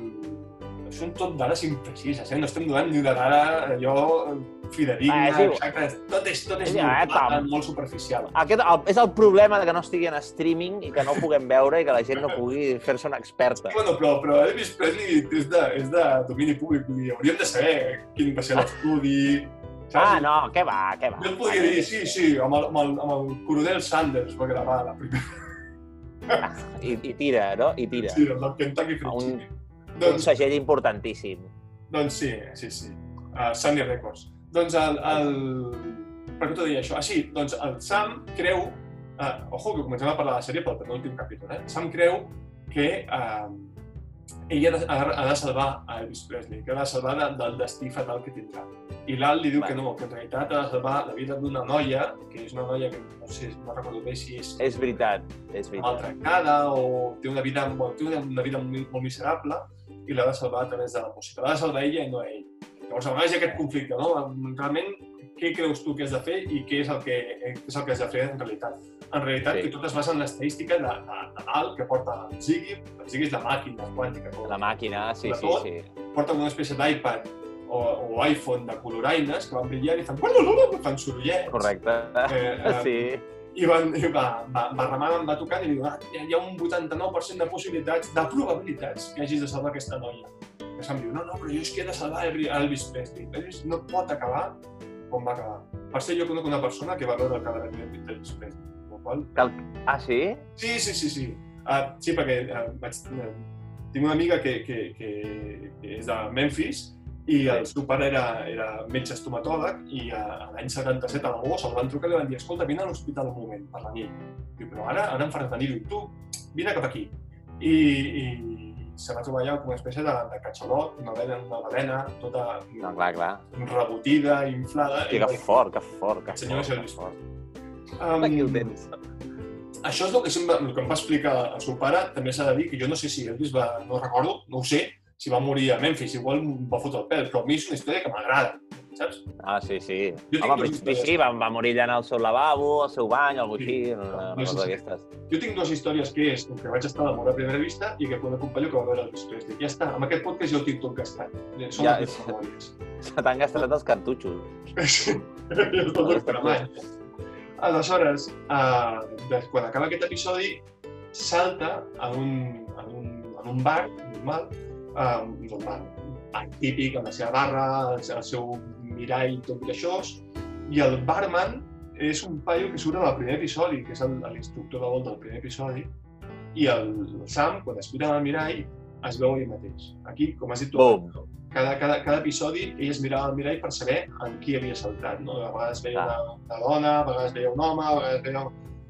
Són tot dades imprecises, eh? No estem donant ni una dada allò fidedigna, Ah, és exacte. Tot és, tot és Ja, eh, molt, tam. molt superficial. Aquest el, és el problema de que no estigui en streaming i que no ho puguem veure i que la gent no pugui fer-se una experta. Bueno, però, però Elvis Presley és de, és de domini públic, vull dir, hauríem de saber quin va ser l'estudi... saps? Ah, no, què va, què va. Jo et podria dir, sí, sí, amb el, amb el, amb el coronel Sanders va gravar la primera, I, I tira, no? I tira. sí, amb el Kentucky Fried Un- Chicken. Un Doncs, segell importantíssim. doncs sí, sí, sí. Uh, Sunny Records. Doncs el... el... Per què t'ho deia això? Ah, sí, doncs el Sam creu... Uh, ojo, que comencem a parlar de la sèrie pel penúltim capítol, eh? Sam creu que uh, ell ha de, ha, de salvar a Elvis Presley, que ha de salvar de, del destí fatal que tindrà. I l'Al li diu Va. que no, que en realitat ha de salvar la vida d'una noia, que és una noia que no sé, no recordo bé si és És veritat, és veritat. maltractada o té una vida, té una, una vida molt, molt miserable i l'ha de salvar a través de la música. L'ha de salvar ella i no ell. Llavors, a vegades hi ha aquest conflicte, no? Realment, què creus tu que has de fer i què és el que, és el que has de fer en realitat? En realitat, Sí. que tot es basa en l'estadística de, de, de l'alt que porta el Ziggy, el Ziggy és la màquina quàntica, que La màquina, sí, sí, sí. porta una espècie d'iPad o, o iPhone de coloraines que van brillant i fan, fan sorollets. Correcte. Eh, eh, Sí. I, van, i va, va, va remant, va tocant i diu, ah, hi ha un 89% de possibilitats, de probabilitats que hagis de salvar aquesta noia. Que se'm diu, no, no, però jo és que he de salvar Elvi- Elvis Presley. Elvis no pot acabar com va acabar. Per ser jo conec una persona que va veure el cadàver d'Elvis Presley. la Qual... Ah, sí? Sí, sí, sí, sí. Uh, sí, perquè uh, vaig, uh, tinc una amiga que, que, que, que és de Memphis i el seu pare era, era metge estomatòleg i a, a l'any 77 a l'agost el van trucar i li van dir escolta, vine a l'hospital un moment per la nit. Diu, però ara, ara em faràs venir. Diu, tu, vine cap aquí. I, i se va trobar allà com una espècie de, de catxalot, una balena, una balena tota No, clar, clar. rebotida, inflada. Hosti, i que fort, que fort, que senyor fort. que fort. Um, Aquí el tens. Això és el que, sempre, el que em va explicar el seu pare. També s'ha de dir que jo no sé si Elvis va... No recordo, no ho sé, si va morir a Memphis. Igual em va fotre el pèl, però a mi és una història que m'agrada, saps? Ah, sí, sí. Jo Home, sí, històries. sí, va, va morir allà en el seu lavabo, al seu bany, algú Sí. així, una, No cosa si- d'aquestes. Jo tinc dues històries que és que vaig estar d'amor a primera vista i que un companyó que va veure Elvis Presley. Ja està, amb aquest podcast ja ho tinc tot gastat. Són Ja, les memòries. Se t'han gastat els cartutxos. Sí, està tot cremat. Aleshores, de, quan acaba aquest episodi, salta en un, en un, en un bar normal, uh, normal, bar típic, amb la seva barra, el, el seu mirall i tot això, i el barman és un paio que surt en el primer episodi, que és el- l'instructor de vol del primer episodi, i el, el Sam, quan es mira el mirall, es veu ell mateix. Aquí, com has dit tu, Bum. cada, cada, cada episodi ell es mirava al mirall per saber en qui havia saltat. No? A vegades veia una, una dona, a vegades veia un home, a vegades veia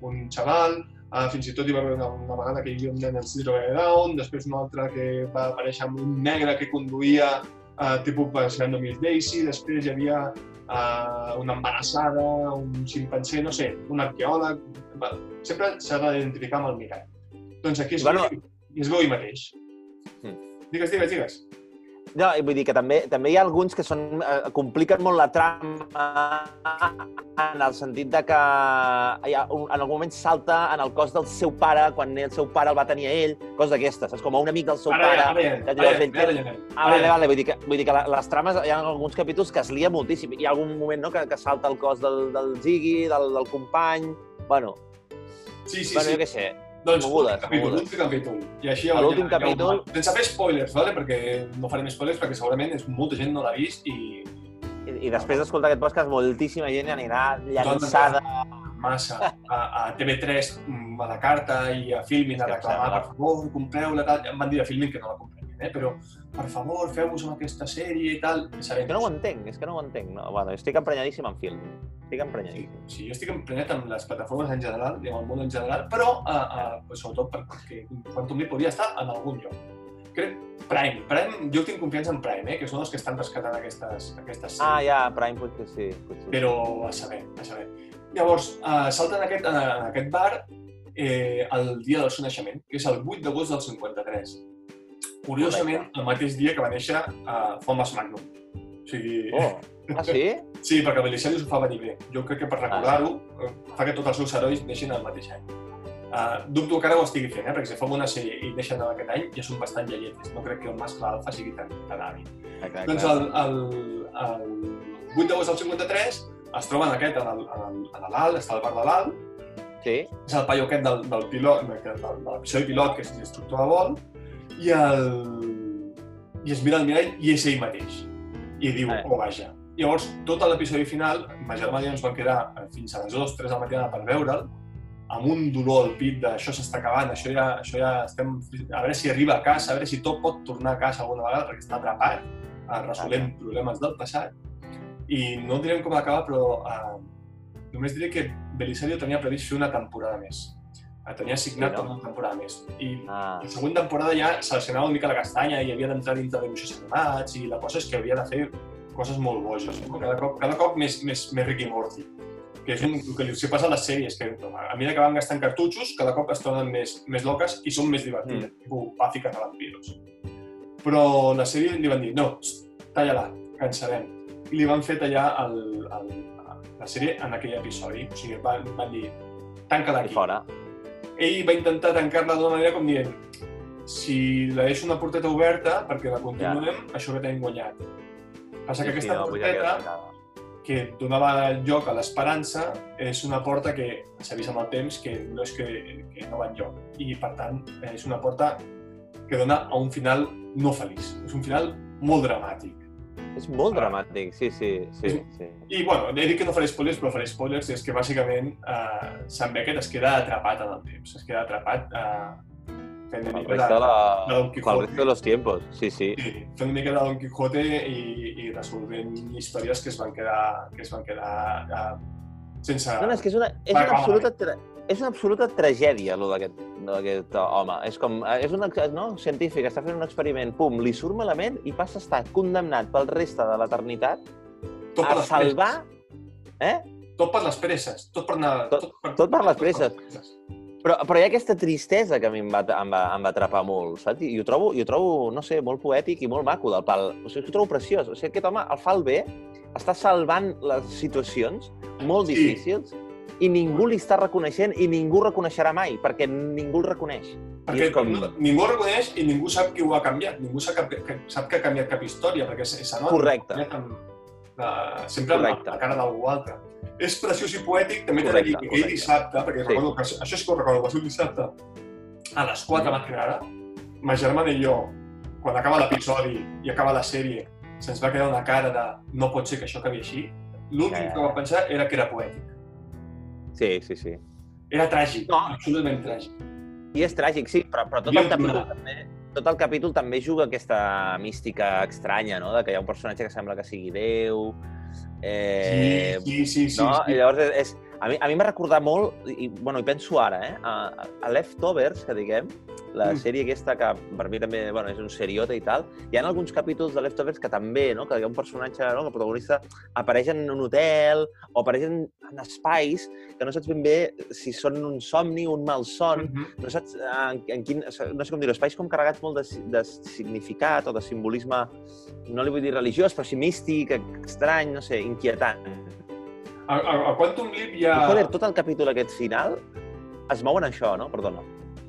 un xaval, uh, fins i tot hi va haver una, una vegada que hi havia un nen amb síndrome de Down, després una altra que va aparèixer amb un negre que conduïa uh, tipus passant Miss Daisy, després hi havia uh, una embarassada, un ximpanzé, no sé, un arqueòleg... Va, sempre s'ha d'identificar amb el mirall. Doncs aquí es, Bueno. veu, i es veu ell mateix. Mm. Digues, digues, digues. No, vull dir que també, també hi ha alguns que són, eh, compliquen molt la trama en el sentit de que ha, un, en algun moment salta en el cos del seu pare quan el seu pare el va tenir a ell, coses d'aquestes, saps? Com a un amic del seu Ara, pare. ara, ara, ara, ara, ara, ara. Ah, vale, vale, vull dir que, vull dir que la- les trames, hi ha alguns capítols que es lia moltíssim. Hi ha algun moment no, que, que salta el cos del, del Ziggy, del, del company... Bueno, Sí, sí, bueno sí. jo què sé. Doncs mogudes, capítol, mogudes. últim capítol. I així A l'últim capítol- Sense fer spoilers, vale? perquè no farem spoilers perquè segurament és, molta gent no l'ha vist i I, i després d'escoltar aquest podcast, moltíssima gent anirà llançada. massa a, a TV3 mm, a la carta i a Filmin a reclamar, per favor, compreu-la, tal. Em van dir a Filmin que no la comprarien, eh? però per favor, feu-vos amb aquesta sèrie i tal. I sabem És que no ho entenc, és que no ho entenc. No, bueno, estic emprenyadíssim en film. Estic Sí, emprenyadíssim. sí, jo estic emprenyat amb les plataformes en general i amb el món en general, però uh, uh, pues, sobretot perquè Quantum Leap podria estar en algun lloc. Crec Prime, Prime, jo tinc confiança en Prime, eh, que són els que estan rescatant aquestes, aquestes Ah, sèries, ja, Prime potser sí. Potser. sí. però a saber, a saber. Llavors, uh, salten en aquest, en aquest bar eh, el dia del seu naixement, que és el 8 d'agost del 53. Curiosament, el mateix dia que va néixer uh, Thomas Magnum. O sigui, Oh, ah, sí? Sí, perquè Belisarius ho fa venir bé. Jo crec que per recordar-ho, eh, fa que tots els seus herois neixin al mateix any. Uh, dubto que ara ho estigui fent, eh? perquè si fa una sèrie i neixen en aquest any ja són bastant lleietes. No crec que el mascle alfa sigui tan, tan hàbil. Exacte. Doncs el, el, el 8 d'agost del 53 es troben aquest en el- en el- en l'alt, està al bar de l'alt, Sí? és el paio aquest del, del pilot, de, de, de l'episodi pilot, que és l'instructor de vol, i, el... i es mira al mirall i és ell mateix. I diu, Eh. oh, vaja. Llavors, tot l'episodi final, ma germana i ens vam quedar eh, fins a les 2, 3 de la matinada per veure'l, amb un dolor al pit de això s'està acabant, això ja, això ja estem... A veure si arriba a casa, a veure si tot pot tornar a casa alguna vegada, perquè està atrapat, eh, resolent problemes del passat. I no direm com acaba, però eh, només diré que Belisario tenia previst fer una temporada més. Eh, Tenia signat Sí, no? per una temporada més. I Ah, la següent temporada ja seleccionava una mica la castanya i havia d'entrar dintre de dibuixos animats i la cosa és que havia de fer coses molt boges, no? cada cop, cada cop més, més, més Ricky Morty. Que és un, el que li passa a les sèries, que a mesura que van gastant cartutxos, cada cop es tornen més, més loques i són més divertides, mm. tipus Buffy Cazavampiros. Però la sèrie li van dir, no, talla-la, sabem. I li van fer tallar el, el, la sèrie en aquell episodi. O sigui, van, van dir, tanca-la i aquí fora. Ell va intentar tancar-la d'una manera com dient si la deixo una porteta oberta perquè la continuem, ja. això que tenim guanyat. Passa que aquesta no, porteta, que donava lloc a l'esperança, és una porta que s'ha vist amb el temps que no és que, que no va enlloc. I, per tant, és una porta que dona a un final no feliç. És un final molt dramàtic. És molt Ah. dramàtic, sí, sí, sí. sí. I, bueno, he dit que no faré spoilers, però faré spoilers, i és que, bàsicament, eh, Sam Beckett es queda atrapat en el temps. Es queda atrapat eh, fent una El mica de, la... de Don Quijote. resto de los tiempos, sí, sí. Sí, fent una mica de Don Quijote i, i resolvent històries que es van quedar, que es van quedar eh, sense... No, no, és que és una, és una absoluta tra és una absoluta tragèdia, allò d'aquest home. És com, és un no? científic, està fent un experiment, pum, li surt malament i passa a estar condemnat pel reste de l'eternitat Tot per a les salvar... Eh? presses. Tot per les presses. Tot per anar... Tot- tot per les presses. Però, però hi ha aquesta tristesa que a mi em va, em va, em va atrapar molt, saps? I ho trobo, i ho trobo, no sé, molt poètic i molt maco del pal. O sigui, ho trobo preciós. O sigui, aquest home el fa el bé, està salvant les situacions molt Sí. difícils i ningú li està reconeixent i ningú reconeixerà mai, perquè ningú el reconeix. Perquè I és com... ningú ho reconeix i ningú sap qui ho ha canviat. Ningú sap que, que, sap que ha canviat cap història, perquè s'anota. Correcte. Amb, uh, sempre amb la, Correcte. la cara d'algú altre. És preciós i poètic, també t'he de dir Correcte, que aquell correcte. dissabte, perquè Sí. recordo que això sí que ho recordo, va ser un dissabte a les 4 de la ara, ma germana i jo, quan acaba l'episodi i acaba la sèrie, se'ns va quedar una cara de no pot ser que això acabi així. L'últim Eh. que vam pensar era que era poètic. Sí, sí, sí. Era tràgic, No. absolutament tràgic. I és tràgic, sí, però, però tot el capítol també tot el capítol també juga aquesta mística estranya, no?, de que hi ha un personatge que sembla que sigui Déu, eh, sí, sí, sí. no? sí. I llavors és, és, a mi, a mi m'ha recordar molt, i, bueno, i penso ara, eh, a, a Leftovers, que diguem, la Mm. sèrie aquesta que per mi també bueno, és un seriota i tal, hi ha alguns capítols de Leftovers que també, no? que hi ha un personatge, no? que el protagonista apareix en un hotel o apareix en, en espais que no saps ben bé si són un somni o un malson, Mhm. no saps en, en quin... No sé com dir-ho, espais com carregats molt de, de significat o de simbolisme, no li vull dir religiós, però sí místic, estrany, no sé, inquietant. A, a, a Quantum Leap hi I, ha... joder, tot el capítol aquest final es mouen en això, no? Perdona.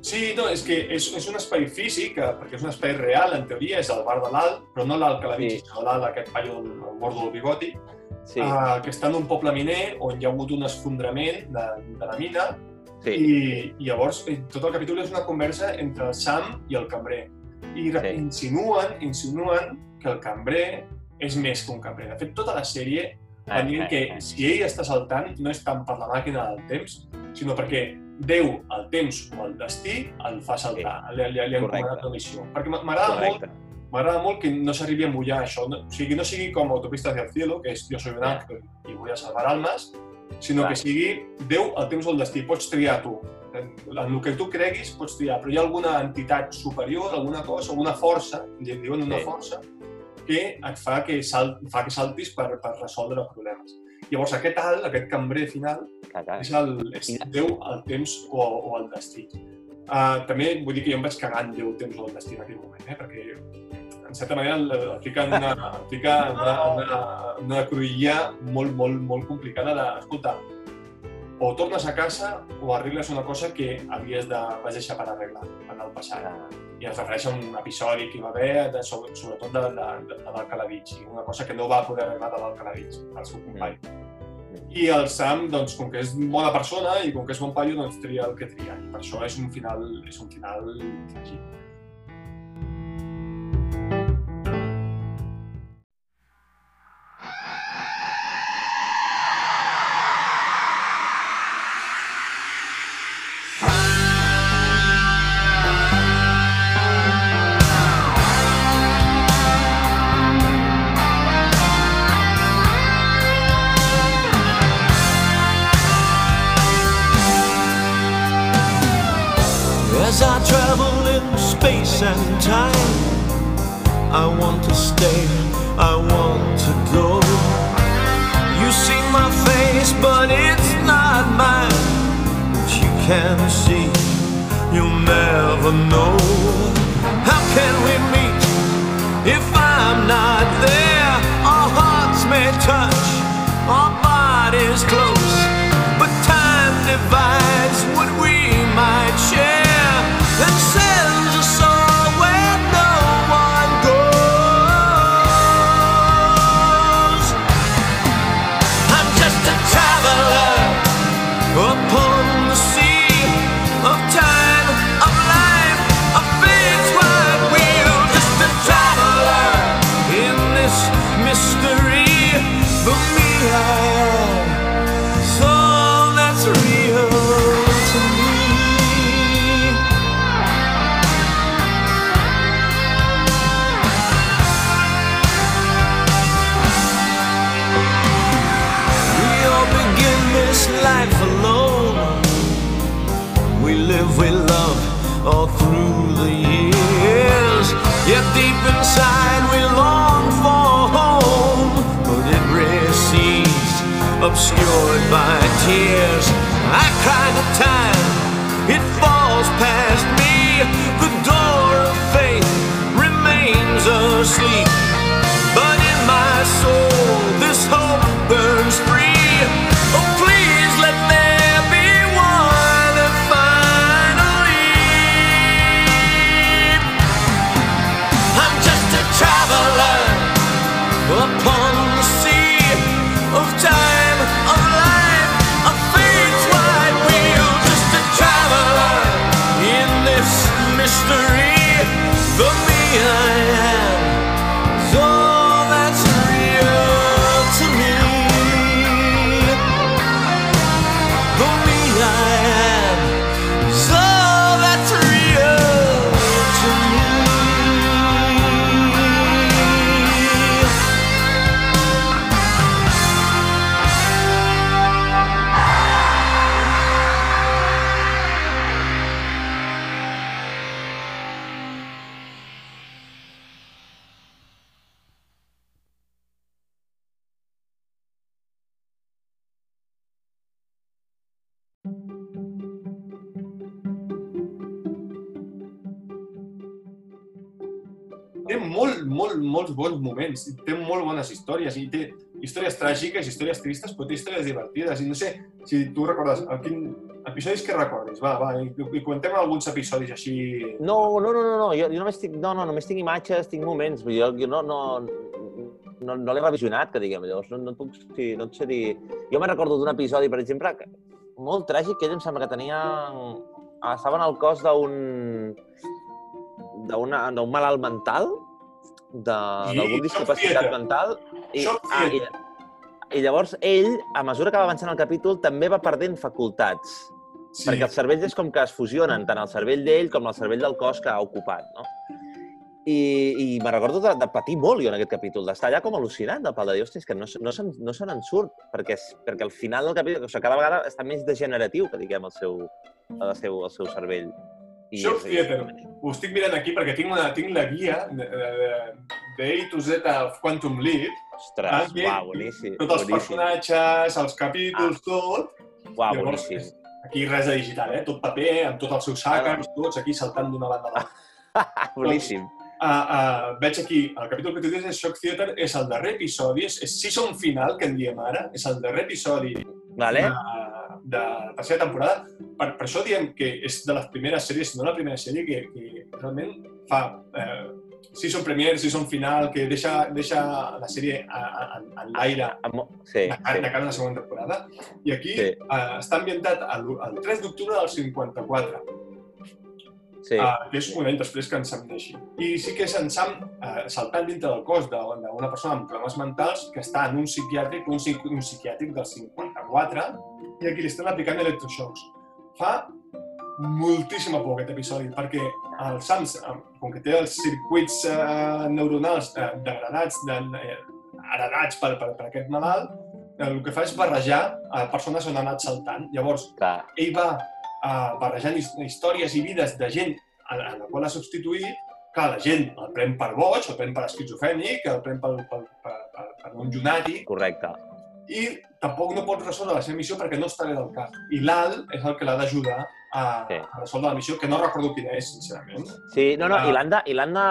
Sí, no, és que és, és un espai físic, eh, perquè és un espai real, en teoria, és el bar de l'Alt, però no l'Alt que la Sí. sí. sinó l'Alt, aquest paio, gordo del bigoti, Sí, eh, que està en un poble miner on hi ha hagut un esfondrament de, de la mina sí. i, i llavors eh, tot el capítol és una conversa entre el Sam i el cambrer. I sí. insinuen, insinuen que el cambrer és més que un cambrer. De fet, tota la sèrie van eh, que si ell està saltant no és tant per la màquina del temps, sinó perquè Déu, el temps o el destí el fa saltar, sí. li, li, li han Correcte. comanat la missió. Perquè m'a- m'agrada molt, m'agrada molt que no s'arribi a mullar això, no, o sigui, no sigui com Autopista hacia el cielo, que és jo soy un ángel i a salvar almas, sinó Clar. que sigui Déu, el temps o el destí, pots triar tu. En, en el que tu creguis pots triar, però hi ha alguna entitat superior, alguna cosa, alguna força, diuen una Sí. força, que et fa que, sal, fa que saltis per, per resoldre problemes. Llavors aquest alt, aquest cambrer final, clar. és, el, és Déu, el temps o, o el destí. Uh, també vull dir que jo em vaig cagar en Déu, el temps o el destí en aquell moment, eh? perquè en certa manera el, el fica en una, el fica en una, una, una cruïlla molt, molt, molt complicada de, escolta, o tornes a casa o arregles una cosa que havies de, vas deixar per arreglar en el passat. Ah, I es refereix a un episodi que hi va haver, de, sobre, sobretot de, de, de, de l'Alcalavitx, una cosa que no va poder arreglar de l'Alcalavitx, el seu company. I el Sam, doncs, com que és bona persona i com que és bon paio, doncs tria el que tria. I per això és un final, és un final tràgic. Tears. I cry the time bons moments, i té molt bones històries, i té històries tràgiques, històries tristes, però té històries divertides. I no sé si tu recordes, el quin, episodis que recordis, va, va, i, i comentem alguns episodis així... No, no, no, no, no. Jo, jo només tinc, no, no, només tinc imatges, tinc moments. Jo, jo no, no, no, no l'he revisionat, que diguem. Llavors no, no, puc, sí, no et sé dir... Jo me recordo d'un episodi, per exemple, que, molt tràgic, que ell em sembla que tenia... Estava en el cos d'un d'un malalt mental, d'algun discapacitat mental, i, ah, i, i llavors ell, a mesura que va avançant el capítol, també va perdent facultats. Sí, Perquè els cervells és com que es fusionen, tant el cervell d'ell com el cervell del cos que ha ocupat, no? I, i me recordo de, de patir molt jo en aquest capítol, d'estar allà com al·lucinant del pal de dir, hòstia, és que no, se- no, se'n, no se n'en surt, perquè, és, perquè al final del capítol, o sigui, cada vegada està més degeneratiu, que diguem, el seu, el seu, el seu cervell. I Shock és- Theater. Ho estic mirant aquí perquè tinc, una, tinc la guia de, de, de A to Z of Quantum Leap, Ostres, Ah, bé. uau, boníssim. tots els boníssim. personatges, els capítols, tot. Uau, Llavors, boníssim. Aquí res de digital, eh? Tot paper, amb tots els seus hackers, tots aquí saltant d'una banda a l'altra. boníssim. Uh, uh, veig aquí, el capítol que tu dius és Shock Theater, és el darrer episodi, és, és season final, que en diem ara, és el darrer episodi Vale? de, de la tercera temporada. Per, per això diem que és de les primeres sèries, si no la primera sèrie, que, que realment fa eh, season premiere, season final, que deixa, deixa la sèrie en, en l'aire Sí, de cara, sí. de cara a la segona temporada. I aquí Sí. eh, està ambientat el, el 3 d'octubre del 54, sí. eh, que és un any després que en Sam neixi. I sí que és en Sam eh, saltant dintre del cos d'una persona amb problemes mentals que està en un psiquiàtric, un, un psiquiàtric del 54, i aquí li estan aplicant electroshocks. Fa moltíssima por aquest episodi, perquè el Sam, eh, com que té els circuits eh, neuronals eh, degradats, de, eh, heredats per, per, per aquest malalt, eh, el que fa és barrejar a persones on ha anat saltant. Llavors, Clar. ell va uh, barrejant his- històries i vides de gent a, a la qual ha substituït, que la gent el pren per boig, el pren per esquizofrènic, el pren per, per, per, per, per un llunàtic, Correcte. I tampoc no pot resoldre la seva missió perquè no està bé del cap. I l'Al és el que l'ha d'ajudar a, Sí. a resoldre la missió, que no recordo quina és, sincerament. Sí, no, no, Ah. i l'han de...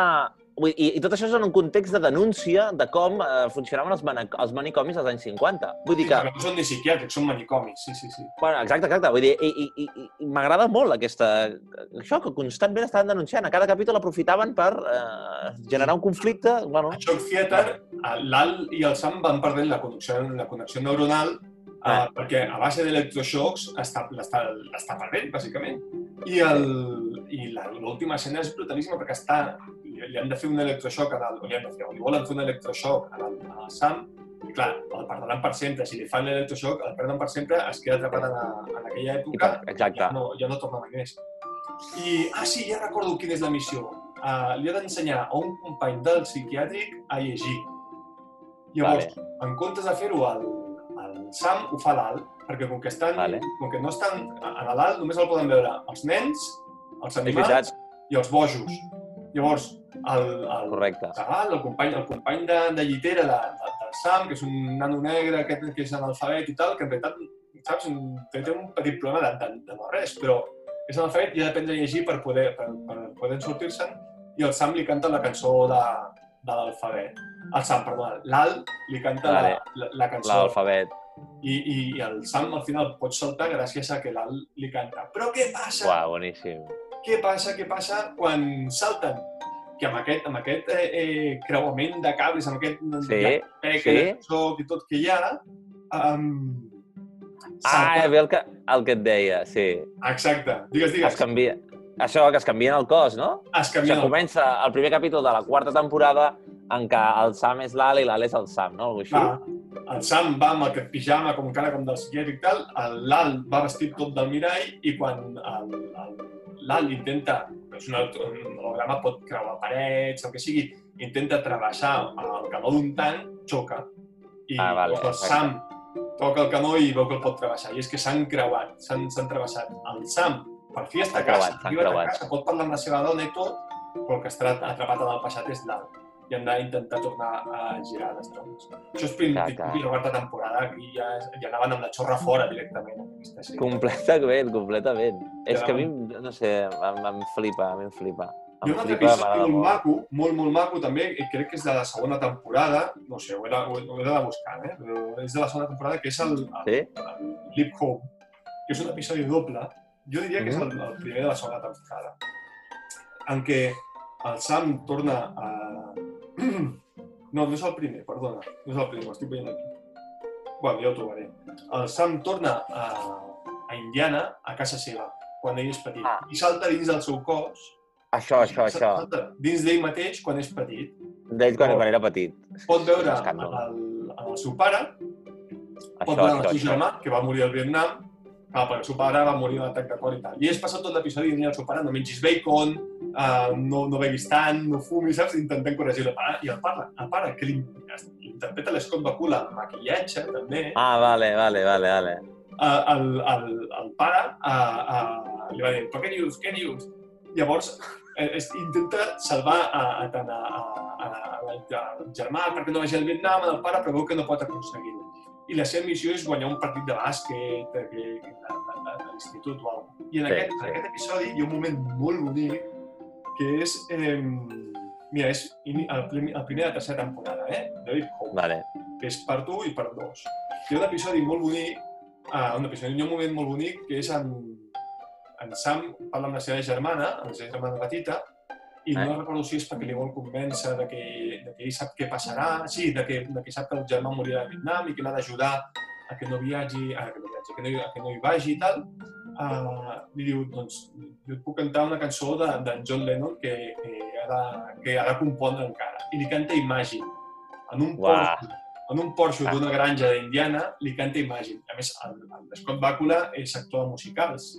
I, i, I tot això és en un context de denúncia de com eh, funcionaven els, els manicomis als anys 50. Vull dir que... no són ni psiquiàtrics, són manicomis, sí, sí, sí. Bueno, exacte, exacte. Vull dir, i, i, i, i m'agrada molt aquesta... Això, que constantment estaven denunciant. A cada capítol aprofitaven per eh, generar un conflicte. Bueno, A Shock Theater, l'Al i el Sam van perdent la connexió, la connexió neuronal Ah. perquè a base d'electroshocks està- l'està perdent, bàsicament. I el- i la- l'última escena és brutalíssima perquè està, li, han de fer un electroshock, en el, o li, de fer, o li volen fer un electroshock al, al Sam, i clar, el perdran per sempre. Si li fan l'electroshock, el perden per sempre, es queda atrapat en, a, en aquella i època exacte. ja no, ja no torna mai més. I, ah, sí, ja recordo quina és la missió. Uh, li ha d'ensenyar a un company del psiquiàtric a llegir. Llavors, vale. en comptes de fer-ho al, al, Sam ho fa l'Al, perquè com que, estan, Vale. com que no estan... A a l'Al només el poden veure els nens, els animals i els bojos. Llavors, el, el, correcte. Zagal, el company, el company de, de llitera de, de, del Sam, que és un nano negre que, que és analfabet i tal, que en realitat, saps, té, té un petit problema de, de, de no res, però és analfabet i ha d'aprendre a llegir per poder, per, per poder sortir-se'n, i el Sam li canta la cançó de, de l'alfabet. El Sam, perdona, l'Al li canta la, la, la cançó L'alfabet. i, i, i el Sam al final pot saltar gràcies a que l'Al li canta. Però què passa? Uau, boníssim. Què passa, què passa quan salten? Que amb aquest, amb aquest eh, eh, creuament de cables, amb aquest Sí, peca sí. de soc i tot que hi ha, um, Ah, bé el que, el que et deia, sí. Exacte. Digues, digues. Es canvia... Això, que es canvien el cos, no? Es O canvia sigui, comença el primer capítol de la quarta temporada en què el Sam és l'Al i l'Al és el Sam, no? Així. Va, el Sam va amb aquest pijama com encara com del psiquiàtric i tal, l'Al va vestit tot del mirall i quan el- el- l'Al intenta, és un, aut- un holograma, pot creuar parets, el que sigui, intenta travessar el canó d'un tanc, xoca. I Ah, vale, llavors. Sam toca el canó i veu que el pot travessar. I és que s'han creuat, s'han travessat. El Sam, per fi està a creuat, casa, arriba a creuat. casa, pot parlar amb la seva dona i tot, però el que està atrapat en el passat és l'Al i hem d'intentar tornar a girar les trones. Això és principi de quarta temporada, aquí ja, ja anaven amb la xorra fora directament. Completament, completament. És que a mi, no sé, em, em flipa, a mi em flipa. Em ha un altre episodi molt molt. maco, molt, molt maco també, i crec que és de la segona temporada, no sé, ho he de, ho he ho he de buscar, eh? però és de la segona temporada, que és el, el, Sí? el Leap Home, que és un episodi doble, jo diria que és el, el primer de la segona temporada, en què el Sam torna a... No, no és el primer, perdona, no és el primer, estic veient aquí. Bueno, ja ho trobaré. El Sam torna a, a Indiana, a casa seva, quan ell és petit, Ah. i salta dins del seu cos, Això, això, això. Dins d'ell mateix quan és petit. D'ell quan, quan era petit. Pot veure el, escàndol. el seu pare, pot Això, veure el això, seu això. germà, que va morir al Vietnam, clar, perquè el seu pare va morir d'un atac de cor i tal. I és passat tot l'episodi dient al seu pare no mengis bacon, uh, no, no beguis tant, no fumis, saps? Intentant corregir el pare. I el pare, el pare que li, interpreta l'Scott Bakula amb maquillatge, també, Ah, vale, vale, vale, vale. uh, el, el, el pare uh, uh, li va dir, però què dius, què dius? Llavors, es, intenta salvar a, a, tant a, a, a, a, al germà perquè no vagi al Vietnam, el pare, però veu que no pot aconseguir-ho. I la seva missió és guanyar un partit de bàsquet de, de, de, de, l'institut o alguna cosa. I en, Sí, aquest, sí. en aquest episodi hi ha un moment molt bonic que és... Eh, mira, és el, primer, el primer de la tercera temporada, eh? David Hope Vale. que és per tu i per dos. Hi ha un episodi molt bonic, ah, un episodi, hi ha un moment molt bonic que és en, en Sam parla amb la seva germana, amb la seva germana petita, i Eh? no recordo si és perquè li vol convèncer de que, de que ell sap què passarà, sí, de que, de que sap que el germà morirà a Vietnam i que l'ha d'ajudar a que no viatgi, a que no viatgi, a que no, a que no hi vagi i tal, uh, li diu, doncs, jo et puc cantar una cançó d'en de, John Lennon que, que, ha de, que ha de compondre encara. I li canta Imagine, en un. Porsche, en un Porsche d'una granja d'Indiana, li canta Imagine. A més, el, el Scott Bakula és actor de musicals.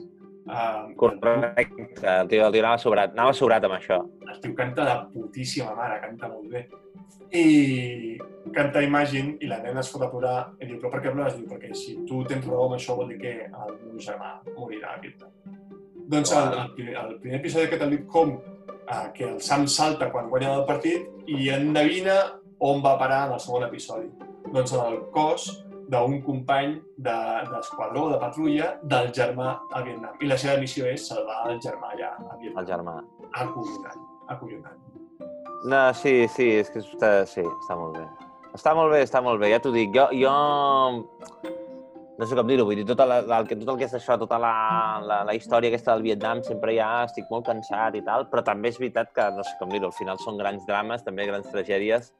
Uh, Correcte. El tio, el tio anava sobrat, anava sobrat amb això. el tio canta de putíssima mare, canta molt bé. I canta Imagine i la nena es fot a plorar i diu, però per què plores? Diu, perquè si tu tens raó amb això vol dir que el meu germà morirà aquest. Doncs el, el, primer- el primer episodi el Leap Home, eh, que el Sam salta quan guanya el partit i endevina on va parar en el segon episodi. Doncs en el cos d'un company de- d'esquadró, de, de patrulla, del germà a Vietnam. I la seva missió és salvar el germà allà a Vietnam. El germà. Acollonant, acollonant. No, sí, sí, és que està, sí, està molt bé. Està molt bé, està molt bé, ja t'ho dic. Jo, jo no sé com dir-ho, vull dir, tota la, la, el que- tot el que és això, tota la, la, la història aquesta del Vietnam, sempre ja estic molt cansat i tal, però també és veritat que, no sé com dir-ho, al final són grans drames, també grans tragèdies,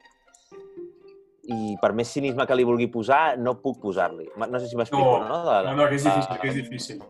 i per més cinisme que li vulgui posar, no puc posar-li. No sé si m'explico, No, no? De, No, no, que és difícil, que és difícil.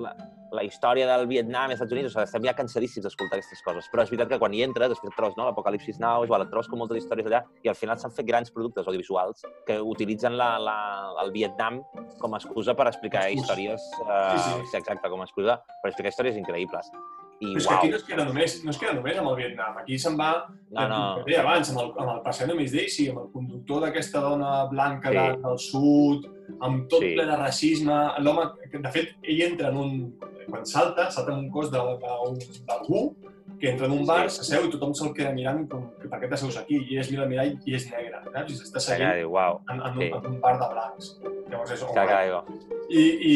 la, la història del Vietnam i els Estats Units, o sigui, estem ja cansadíssims d'escoltar aquestes coses, però és veritat que quan hi entres, després trobes no, l'Apocalipsis Now, igual, et trobes com moltes històries allà, i al final s'han fet grans productes audiovisuals que utilitzen la, la, el Vietnam com a excusa per explicar històries... Uh, Sí, sí. sí, exacte, com a excusa per explicar històries increïbles. I Però és que uau. aquí no es queda només, no es queda només amb el Vietnam. Aquí se'n va, No, no. com deia abans, amb el, amb el Passant Miss Daisy, amb el conductor d'aquesta dona blanca Sí. de, del sud, amb tot Sí. ple de racisme. L'home, que de fet, ell entra en un... Quan salta, salta en un cos de- de- d'algú que entra en un bar, Sí. s'asseu i tothom se'l queda mirant com que per què t'asseus aquí? I es mira al mirall i és negre, saps? I s'està Allà seguint diu, uau. en, en, un, sí. en un bar de blancs. Llavors és, cago. i, i,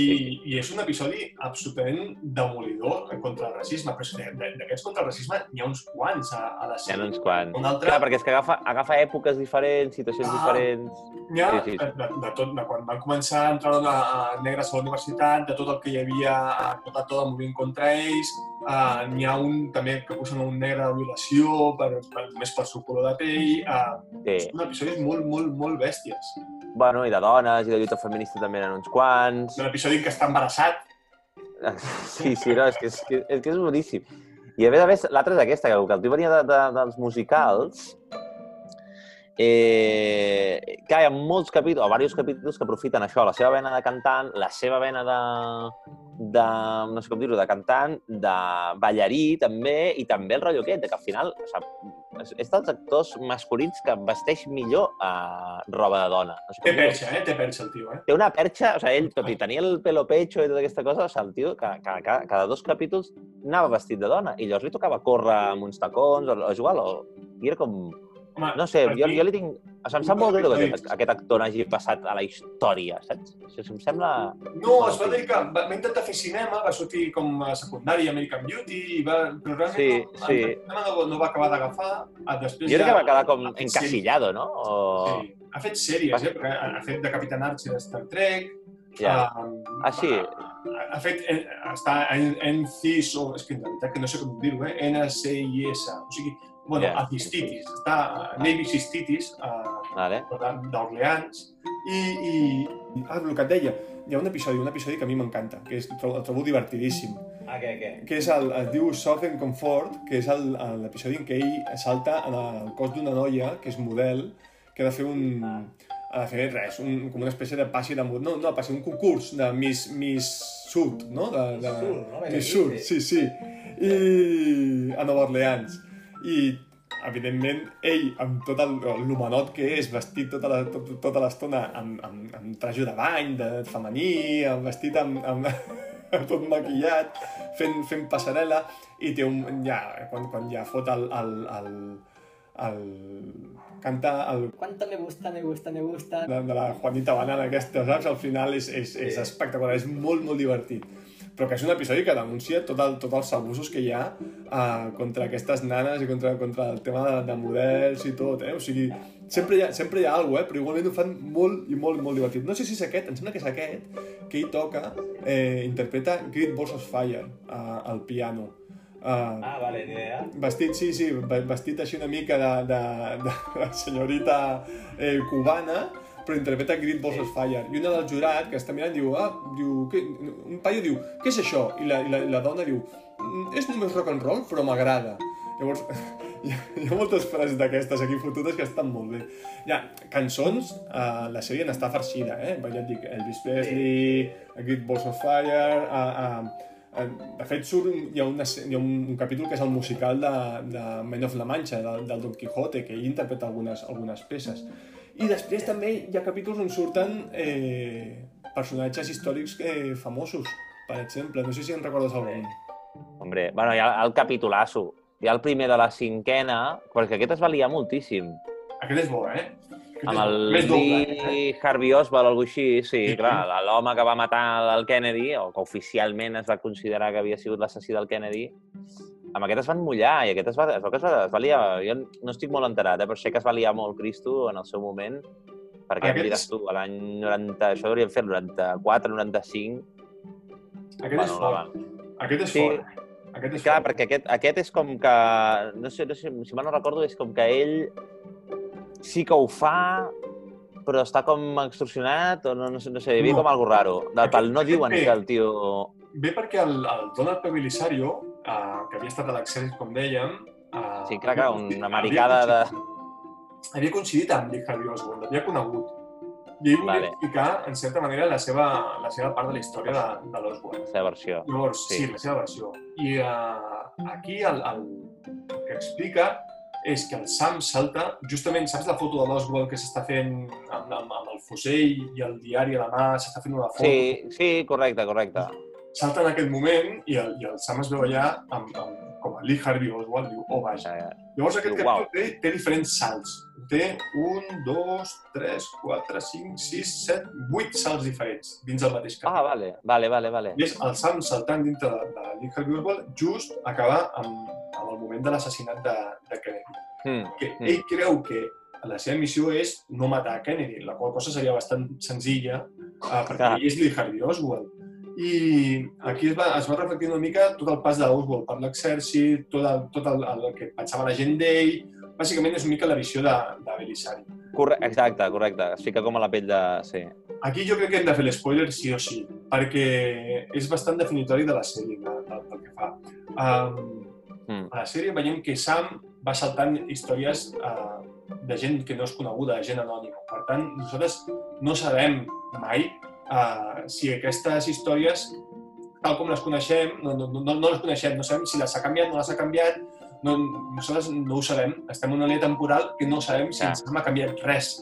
I és un episodi absolutament demolidor contra el racisme, però d'aquests contra el racisme n'hi ha uns quants a, a la Hi ha sèrie. uns quants. Un altre, Clar, perquè és que agafa, agafa èpoques diferents, situacions Ah. diferents. n'hi ha sí, sí. de, de, de, tot, de quan van començar a entrar a, a negres a la universitat, de tot el que hi havia, tot, tot el moviment contra ells, uh, n'hi ha un també que acusen un negre de violació, per, per, més per seu color de pell, uh, Sí. són episodis molt, molt, molt bèsties. Bueno, i de dones, i de lluita feminista també eren uns quants. Un episodi què està embarassat, Sí, sí, no, és que és, que, és, que és boníssim. I a més a més, l'altra és aquesta, que que el tio venia de, de, dels musicals, eh, clar, hi ha molts capítols, o diversos capítols que aprofiten això, la seva vena de cantant, la seva vena de, de no sé com dir-ho, de cantant, de ballarí també, i també el rotllo aquest, que al final, o sigui, és, dels actors masculins que vesteix millor a roba de dona. No sé té perxa, eh? Té perxa el tio, eh? Té una perxa, o sigui, ell, tot i tenir el pelo pecho i tota aquesta cosa, o sigui, el tio, cada, cada, cada dos capítols anava vestit de dona, i llavors li tocava córrer amb uns tacons o, o jugar, o... i era com... Home, No sé, per jo, jo li tinc... O sigui, em sap molt greu que aquest, aquest actor n'hagi passat a la història, saps? O sigui, em sembla... No, es va dedicar, va, va intentar fer cinema, va sortir com a secundari a American Beauty, i va, però realment Sí, no, sí. el cinema no, no va acabar d'agafar. Després Jo crec ja que va quedar com encasillado, no? O... Sí. Ha fet sèries, eh? Perquè ha, fet de Capitán Archer de Star Trek. Ja. um, Ah, sí? Ha, fet, eh, està en, en CIS, o és que en realitat que no sé com dir-ho, eh? NCIS. O sigui, bueno, Ja. a Cistitis. Està a Navy Cistitis, a, Vale. d'Orleans. I, i... Ah, el que et deia, hi ha un episodi, un episodi que a mi m'encanta, que és, el trobo, divertidíssim, Ah, què, què? que és el, es diu Southern Comfort, que és l'episodi en què ell salta en el cos d'una noia, que és model, que ha de fer un... Ha de fer res, un, com una espècie de passi de... No, no, passi, un concurs de Miss, Miss Sud, no? De, de, Miss Sud, no? Miss Sud, sí, sí. I a Nova Orleans. I evidentment, ell, amb tot el- l'homenot que és, vestit tota la- tot, tota l'estona amb, amb, amb trajo de bany, de femení, amb vestit amb, amb, amb tot maquillat, fent, fent passarel·la, i té un... Ja, quan, quan ja fot el... el, el, el canta el Quanto me gusta, me gusta, me gusta. de, de la Juanita Banana aquesta, saps? Al final és, és, és espectacular, és molt, molt divertit. Però que és un episodi que denuncia tot el, tots els abusos que hi ha uh, contra aquestes nanes i contra, contra el tema de, de models i tot, eh? O sigui, sempre hi ha, sempre hi ha alguna cosa, eh? Però igualment ho fan molt i molt, molt divertit. No sé si és aquest, em sembla que és aquest, que ell toca, eh, interpreta Great Balls of Fire uh, al piano. Uh, Ah, vale, ni idea. Vestit, sí, sí, ve- vestit així una mica de, de, de, de senyorita eh, cubana, però interpreta Great Balls of Fire. I una del jurat, que està mirant, diu, ah, diu, què? un paio diu, què és això? I la, i la, i la dona diu, "Mm, és només rock and roll, però m'agrada. Llavors, hi ha, hi ha moltes frases d'aquestes aquí fotudes que estan molt bé. Hi ha cançons, uh, la sèrie n'està farcida, eh? Ja et dic, Elvis Presley, Great Balls of Fire, uh, uh, Eh, De fet, surt, hi ha, una, hi ha un, un capítol que és el musical de, de Men of la Mancha, del, del Don Quixote, que ell interpreta algunes, algunes peces. I després també hi ha capítols on surten eh, personatges històrics eh, famosos, per exemple. No sé si en recordes algun. Hombre, bueno, hi ha el capitulasso. Hi ha el primer de la cinquena, perquè aquest es valia moltíssim. Aquest és bo, eh? Aquest Amb el. Més doble, eh? Lee Harvey Oswald o alguna així, sí, clar, l'home que va matar el Kennedy, o que oficialment es va considerar que havia sigut l'assassí del Kennedy, amb aquest es van mullar, i aquest es va, es que es va, es va liar, jo no estic molt enterat, eh, però sé que es va liar molt Cristo en el seu moment, perquè Aquest diràs és- tu, a l'any 90, això hauríem fet 94, 95, Aquest és la fort. Aquest és Sí. fort. Aquest és Clar, fort. perquè aquest, aquest és com que... No sé, no sé, si mal no recordo, és com que ell sí que ho fa, però està com extorsionat, o no, no sé, no sé, hi havia No. com algo raro. Del Aquest- pal no diuen que el tio... Bé perquè el, el Donald P. Belisario, uh, que havia estat a l'exèrcit, com dèiem... Uh, Sí, clar, clar, una americana de... Havia coincidit amb Lee Harvey Oswald, l'havia conegut. I ell volia Vale. explicar, en certa manera, la seva, la seva part de la història de, de l'Oswald. La seva versió. Llavors, sí. Sí. la seva versió. I, uh, aquí el, el, el que explica és que el Sam salta, justament, saps la foto de l'Oswald que s'està fent amb, amb, amb el fusell i el diari a la mà, s'està fent una foto? Sí, sí, correcte, correcte. Salta en aquest moment i el, i el Sam es veu allà amb, amb, com a Lee Harvey Oswald, diu, oh, vaja. Ja, ja. Llavors aquest capítol "Uau." té, té diferents salts. Té un, dos, tres, quatre, cinc, sis, set, vuit salts diferents dins del mateix capítol. Ah, vale, vale, vale, vale. I és el Sam saltant dintre de, de Lee Harvey Oswald just acabar amb, amb el moment de l'assassinat de, de Kennedy. Mm. Que Mm. ell creu que la seva missió és no matar a Kennedy, la qual cosa seria bastant senzilla, uh, perquè ell és Lee Harvey Oswald. I aquí es va, es va reflectir una mica tot el pas d'Oswald per l'exèrcit, tot, el, tot el, el que pensava la gent d'ell. Bàsicament és una mica la visió de, de Belisari. Corre exacte, correcte. Es fica com a la pell de... Sí. Aquí jo crec que hem de fer l'espoiler sí o sí, perquè és bastant definitori de la sèrie, de, de, del que fa. Um, Mm. a la sèrie veiem que Sam va saltant històries uh, de gent que no és coneguda, de gent anònima. Per tant, nosaltres no sabem mai uh, si aquestes històries, tal com les coneixem, no, no, no, no les coneixem, no sabem si les ha canviat, no les ha canviat, no, nosaltres no ho sabem. Estem en una línia temporal que no sabem si Ja. Sam ha canviat res.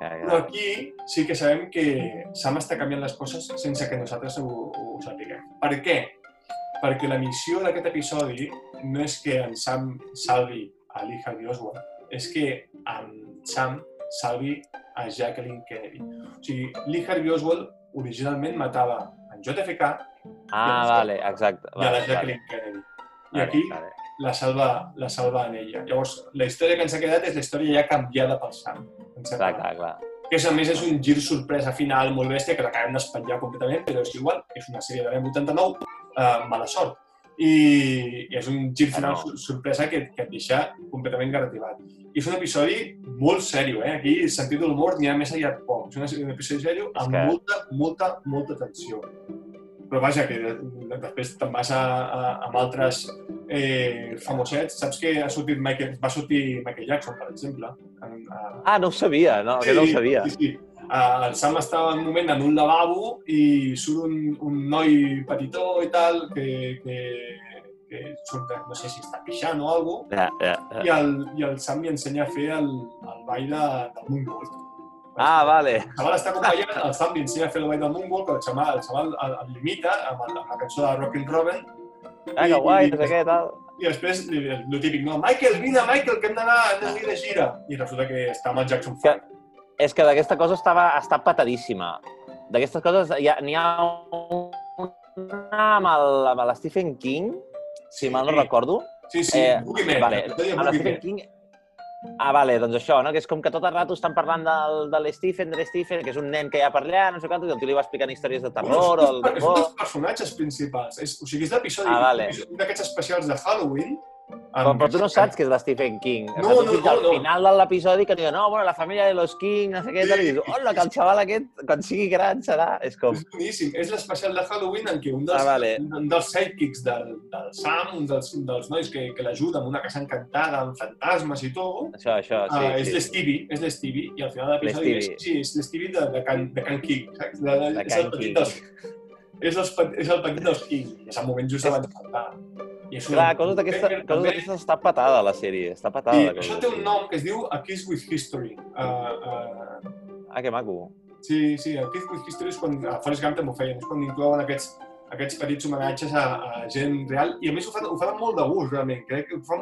Ja, Però ja. aquí sí que sabem que Sam està canviant les coses sense que nosaltres ho, ho sapiguem. Per què? Perquè la missió d'aquest episodi no és que en Sam salvi a Harvey Oswald, és que en Sam salvi a Jacqueline Kennedy. O sigui, Lee Harvey Oswald originalment matava en JFK Ah, vale, exacte. i a la Vale, vale, Jacqueline Kennedy. I vale, aquí vale. la salva, la salva en ella. Llavors, la història que ens ha quedat és la història ja canviada pel Sam. Clar, clar, clar. que a més és un gir sorpresa final molt bèstia que l'acabem d'espatllar completament, però és igual, és una sèrie de l'any 89, eh, mala sort. I, I és un gir final no. sor- sorpresa que, que et deixa completament garativat. I és un episodi molt sèrio, eh? Aquí el sentit de l'humor n'hi ha més allà poc. És un, episodi sèrio amb que- molta, molta, molta tensió. Però vaja, que de, de, després te'n vas a, a, amb altres eh, famosets. Saps que ha sortit Michael, va sortir Michael Jackson, per exemple, en, a, Ah, no ho sabia, no, que no ho sabia. Sí, sí. El Sam estava en un moment en un lavabo i surt un, un noi petitó i tal que, que, que surt, no sé si està pixant o alguna Ja, ja, cosa, i ja. el, i el Sam li ensenya a fer el, el ball de, del Moonwalk. Ah, vale. El xaval està acompanyant, el Sam li ensenya a fer el ball del Moonwalk, el xaval, el, xaval el, el limita amb, el, amb la cançó de Rock and Robin, Ah, que guai, no sé què, tal. i després el típic, no, Michael, vine, Michael, que hem d'anar hem de gira. I resulta que està amb el Jackson 5. És que d'aquesta cosa estava, està patadíssima. D'aquestes coses n'hi ha, una amb el, amb el Stephen King, si mal no Sí. recordo. Sí, sí, Eh, Boogeyman. vale, amb el Stephen. King... Ah, vale, doncs això, no? que és com que tot el rato estan parlant del, de l'Stephen, de l'Stephen, que és un nen que hi ha per allà, no sé què, i el tio li va explicant històries de terror o el és un terror. dels personatges principals. És, o sigui, és l'episodi, Ah, vale. un d'aquests especials de Halloween. Però, però tu no saps que és l'Stephen King. No, no, no, al no. final de l'episodi que diuen, no, bueno, la família de los King, no sé què, tal, i dius, hola, que el xaval aquest, quan sigui gran, serà... És com... És boníssim. És l'especial de Halloween en què un dels, Ah, vale. un dels sidekicks del, del Sam, un dels, un dels nois que, que l'ajuda amb una casa encantada, amb fantasmes i tot, Això, això, sí. uh, és sí. l'Stevie, és l'Stevie, i al final de l'episodi és, sí, és l'Stevie de, de, Can, de Can King, saps? De, de, De és, Can el petit King. dels, és, pe- és el petit dels King, és el moment just abans de saltar. I és un- Clar, coses d'aquestes d'aquestes està patada, la sèrie. Està patada. I la això té un nom que es diu A Kiss with History. Uh, uh, Ah, que maco. sí, sí, A Kiss with History és quan a Forrest Gump també ho feien, és quan inclouen aquests, aquests petits homenatges a, a gent real i a més ho fan, ho fan molt de gust, realment. Crec que ho fan...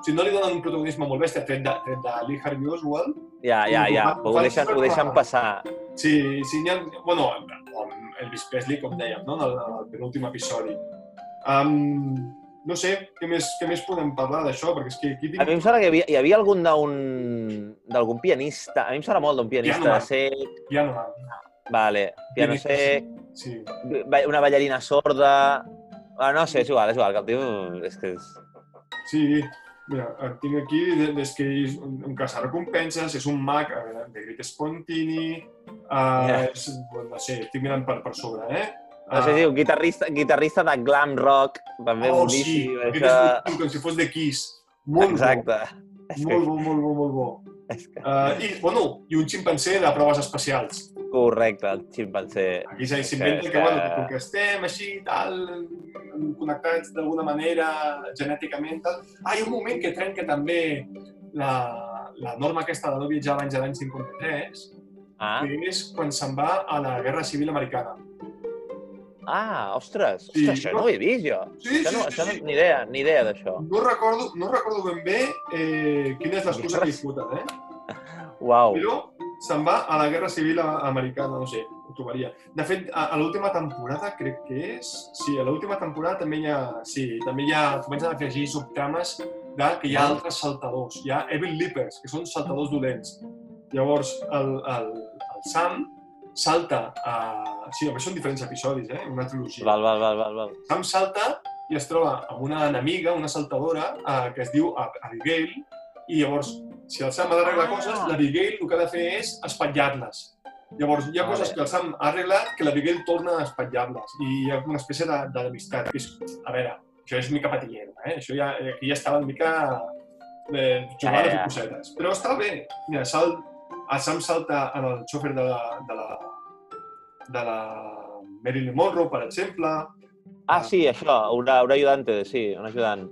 O sigui, no li donen un protagonisme molt bèstia, tret de, tret de Lee Harvey Oswald. Ja, ja, ho ja. fan- Ho ho fan deixen, ho deixen passar. Sí, sí, ha... Bueno, Elvis Presley, com dèiem, no? en el, en el penúltim episodi. Um, no sé, què més, què més podem parlar d'això? Perquè és que aquí A mi tinc... em sembla que hi havia, hi havia algun d'algun pianista. A mi em sembla molt d'un pianista Piano de sec. Ja no man. Vale, piano Pianista, sec, Sí. ba- una ballarina sorda... Ah, no sé, és igual, és igual, que el tio... És que és... Sí, mira, el tinc aquí, de- des que és un, caçarrecompenses, és un mag de Great Spontini, uh, Ja. és, no sé, estic mirant per, per sobre, eh? No sé si un guitarrista, guitarrista de glam rock, també oh, boníssim. sí, aquest això... és boníssim, com si fos de Kiss. Molt Exacte. bo. És Molt bo, molt bo, molt bo. És que... Uh, I, bueno, i un ximpanzé de proves especials. Correcte, el ximpanzé. Aquí s'inventa És que, bueno, que- que com que estem així, tal, connectats d'alguna manera genèticament, tal... Ah, hi ha un moment que trenca també la, la norma aquesta de no viatjar abans de l'any 53, Ah, que és quan se'n va a la Guerra Civil Americana. Ah ostres, Sí, ostres, això no? no ho he vist jo. Sí, això no, sí, això sí, no, ni idea, ni idea d'això. No recordo, no recordo ben bé eh, quina és l'excusa que foten, eh? Uau. Però se'n va a la Guerra Civil Americana, no sé, ho trobaria. De fet, a, a l'última temporada, crec que és... Sí, a l'última temporada també hi ha... Sí, també hi ha... Comencen a afegir subtrames de que hi ha altres saltadors. Hi ha Evil Leapers, que són saltadors dolents. Llavors, el, el, el Sam salta a... Sí, a més són diferents episodis, eh? Una trilogia. Val, val, val, val, val. Sam salta i es troba amb una enemiga, una saltadora, eh, que es diu Ab- Abigail, i llavors, si el Sam ha d'arreglar Ah. coses, l'Abigail el que ha de fer és espatllar-les. Llavors, hi ha Vale. coses que el Sam ha arreglat que l'Abigail torna a espatllar-les. I hi ha una espècie d'amistat. és, a veure, això és mica patillero, eh? Això ja, aquí ja estava una mica eh, jugant Ja, a ja. fer cosetes. Però està bé. Mira, sal, el Sam salta en el xòfer de la, de la, de la Marilyn Monroe, per exemple, Ah, sí, això, una, una ajudante, sí, un ajudant.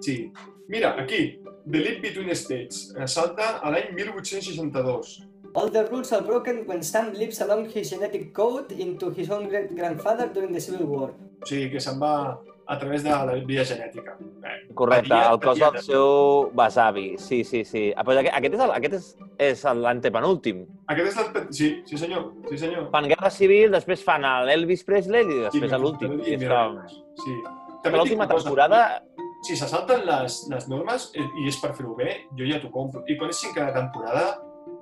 Sí. Mira, aquí, The Leap Between States, eh, salta a l'any 1862. All the rules are broken when Sam lives along his genetic code into his own great grandfather during the Civil War. O sigui, que se'n va a través de la via genètica. Eh, Correcte, patia- el cos del seu besavi. Sí, sí, sí. Ah, però aquest, és el- aquest és, és l'antepenúltim. Aquest és el... Sí, sí senyor, sí senyor. Fan Guerra Civil, després fan l'Elvis Presley i després a l'últim. Sí. Que També l'última temporada... Si se salten les, les normes eh, i és per fer-ho bé, jo ja t'ho compro. I quan és cinquena temporada,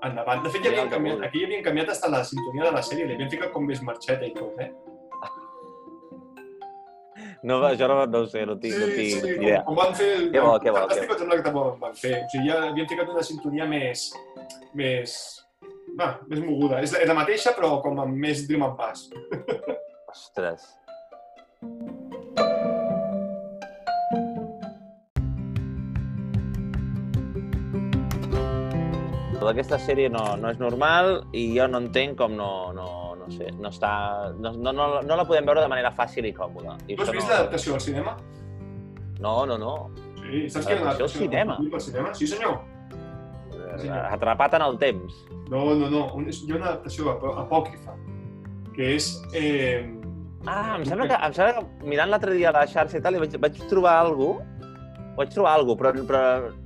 endavant. De fet, ja Sí, havien canviat, aquí ja havien canviat hasta la sintonia de la sèrie, li havien ficat com més marxeta i tot, eh? No, això no, no ho sé, no tinc, no tinc sí, idea. com, com van fer... Que bo, que bo, Fantàstic, sembla que ho van fer. O sigui, ja havien ficat una sintonia més... més... Va, més moguda. És la, és la mateixa, però com amb més Dream and Pass. Ostres. Tota aquesta sèrie no, no és normal i jo no entenc com no, no, no sé, no està... No, no, no, no la podem veure de manera fàcil i còmoda. I Tu has vist no... l'adaptació al cinema? No, no, no. Sí, saps que hi ha una Adaptació al cinema? al cinema? Sí, senyor. senyor. Atrapat en el temps. No, no, no. Un, hi ha una adaptació apò- apòcrifa, que és... Eh, Ah, em sembla que, em sembla que mirant l'altre dia a la xarxa i tal, i vaig, vaig trobar alguna vaig trobar alguna però, però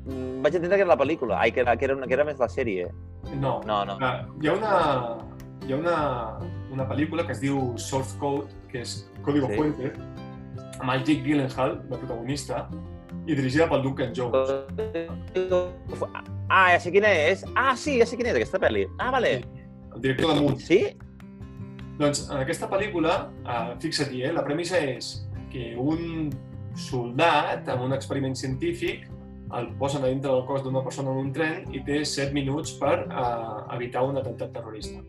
mm, vaig entendre que era la pel·lícula. Ai, que era, que era, una, que era més la sèrie. no, No, no. Ah, hi ha una, hi ha una, una pel·lícula que es diu Source Code, que és Código Sí. Fuente, amb el Jake Gyllenhaal, la protagonista, i dirigida pel Duncan Jones. Ah, ja sé quina és. Ah, sí, ja sé quina és aquesta pel·li. Ah, vale. El director de Moon. Sí? Doncs en aquesta pel·lícula, eh, fixa't-hi, eh, la premissa és que un soldat, amb un experiment científic, el posen a dintre del cos d'una persona en un tren i té 7 minuts per eh, evitar un atemptat terrorista.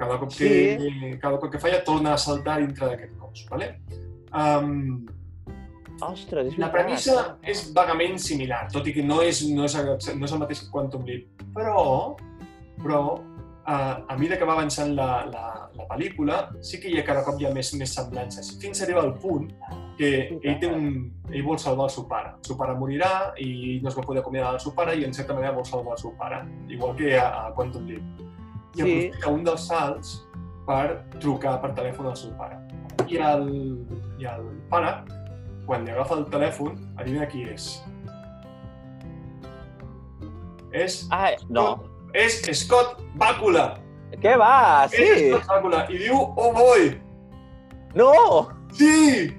Cada cop que, cada cop que falla torna a saltar dintre d'aquest cos. ¿vale? Um, Ostres, és la premissa és vagament similar, tot i que no és, no és, no és el mateix que Quantum Leap. Però, però a, a mesura que va avançant la, la, la pel·lícula, sí que hi ha cada cop hi ha més, més semblances, fins a arribar al punt que ell, té un, ell vol salvar el seu pare. El seu pare morirà i no es va poder acomiadar del seu pare i en certa manera vol salvar el seu pare, igual que a, a Quantum Leap. I Sí. aprofita un dels salts per trucar per telèfon al seu pare. I el, i el pare, quan li agafa el telèfon, adivina qui és. És, Ah, no. és Scott Bakula. Què va? És Sí? Scott Bakula. I diu, oh boy! No! Sí!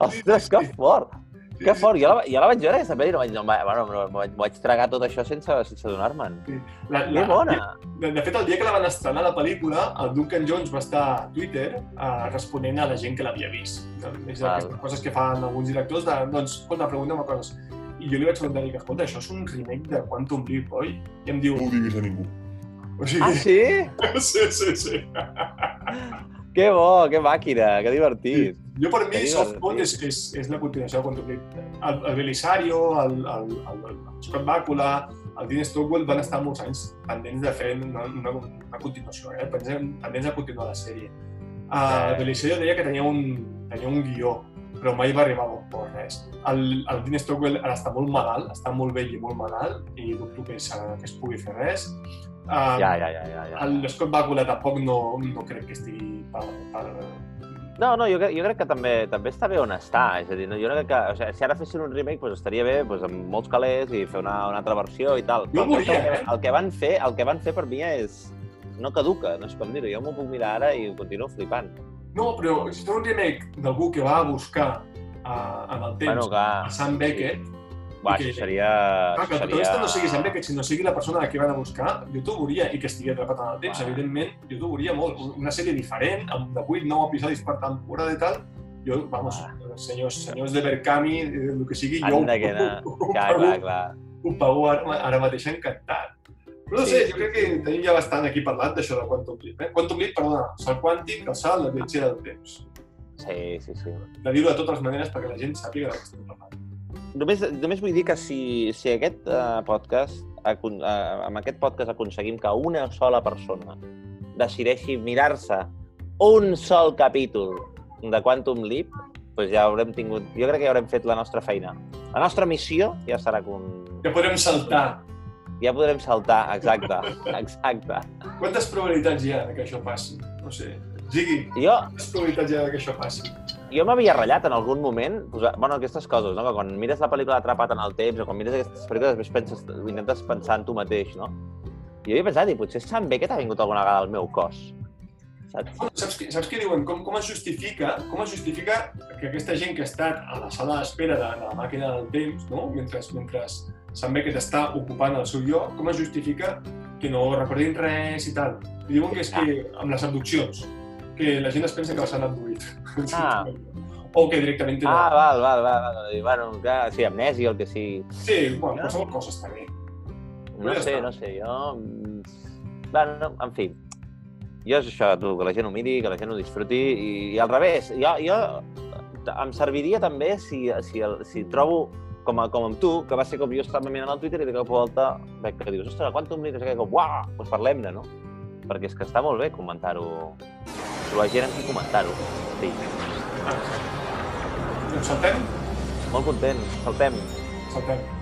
Ostres, que fort! Sí, Que sí, fort! Jo la, jo la vaig veure, aquesta pel·li, no vaig, no, va- bueno, no, vaig, vaig tragar tot això sense, sense donar-me'n. sí. La, Que bona! De, de fet, el dia que la van estrenar la pel·lícula, el Duncan Jones va estar a Twitter uh, responent a la gent que l'havia vist. És Val. d'aquestes coses que fan alguns directors, de, doncs, escolta, pregunta'm coses. I jo li vaig preguntar, dic, escolta, això és un remake de Quantum Leap, oi? I em diu, No ho diguis a ningú. o sigui, Ah, sí? sí, sí, sí. Que bo, que màquina, que divertit. Jo, per mi, Softball és, és, és la continuació de Quantum Leap. El, el Belisario, el, el, el, el Scott Bakula, el Dean Stockwell van estar molts anys pendents de fer una, una, una continuació, eh? pendents, pendents de continuar la sèrie. Uh, el Belisario deia que tenia un, tenia un guió, però mai va arribar a bon port, res. El, el Dean Stockwell ara està molt malalt, està molt vell i molt malalt, i dubto que, es, que es pugui fer res. Uh, Ja, ja, ja, ja. ja. El Scott Bakula tampoc no, no crec que estigui per, per, No, no, jo, jo crec que també també està bé on està. És a dir, no, jo crec que o sigui, si ara fessin un remake doncs estaria bé doncs, amb molts calés i fer una, una altra versió i tal. Jo Però volia, el, que, eh? el, que van fer, el que van fer per mi és... No caduca, no sé com dir-ho. Jo m'ho puc mirar ara i continuo flipant. No, però si fes un remake d'algú que va a buscar uh, en el temps Bueno, clar, a Sam Beckett, va, que- això seria... clar, que el seria... protagonista no sigui Sam Beckett, sinó sigui la persona a qui van a buscar, jo t'ho veuria, i que estigui atrapat en el temps, Va. evidentment, jo t'ho veuria molt. Una sèrie diferent, amb de 8-9 episodis per temporada i tal, jo, vamos, senyors, senyors de Berkami, eh, el que sigui, jo Anda que no. ho, ho, Clar, pago, clar, clar. ho pago ara, ara mateix encantat. Però no Sí, sé, jo crec que tenim ja bastant aquí parlat d'això de Quantum Leap. Eh? Quantum Leap, perdona, salt quàntic, el salt, la viatgera del temps. Sí, sí, sí. De dir-ho de totes maneres perquè la gent sàpiga de què estem parlant. Només, només vull dir que si, si aquest uh, podcast, acon- uh, amb aquest podcast aconseguim que una sola persona decideixi mirar-se un sol capítol de Quantum Leap, doncs ja haurem tingut... Jo crec que ja haurem fet la nostra feina. La nostra missió ja estarà... Con... Que podrem saltar. Ja podrem saltar, exacte, exacte. Quantes probabilitats hi ha que això passi? No sé. Ziggy, Jo, quantes probabilitats hi ha que això passi? Jo m'havia ratllat en algun moment, posar, bueno, aquestes coses, no? que quan mires la pel·lícula Atrapat en el temps o quan mires aquestes pel·lícules després penses, intentes pensar en tu mateix, no? I jo havia pensat, i potser Sam Beckett ha vingut alguna vegada al meu cos. Saps? Saps, què- saps què diuen? Com, com es justifica com es justifica que aquesta gent que ha estat a la sala d'espera de, de la màquina del temps, no? mentre, mentre Sam Beckett està ocupant el seu lloc, com es justifica que no recordin res i tal? I diuen que és que amb les abduccions, que la gent es pensa que les han abduït. Ah. O que directament tenen... Ah, val, val, val. val. I, Bueno, clar, sí, amnèsia, el que sigui. Sí, bueno, qualsevol cosa està bé. No Ja sé, està. no sé, jo... mm, Bueno, en fi, jo és això, tu, que la gent ho miri, que la gent ho disfruti, i, i al revés, jo, jo em serviria també si, si, el, si trobo com, a, com amb tu, que va ser com jo estava mirant al Twitter i de cop volta veig que dius, ostres, no sé què, com, uah, doncs parlem-ne, no? Perquè és que està molt bé comentar-ho, trobar gent amb qui comentar-ho. Sí, Doncs saltem? molt content, saltem. Saltem.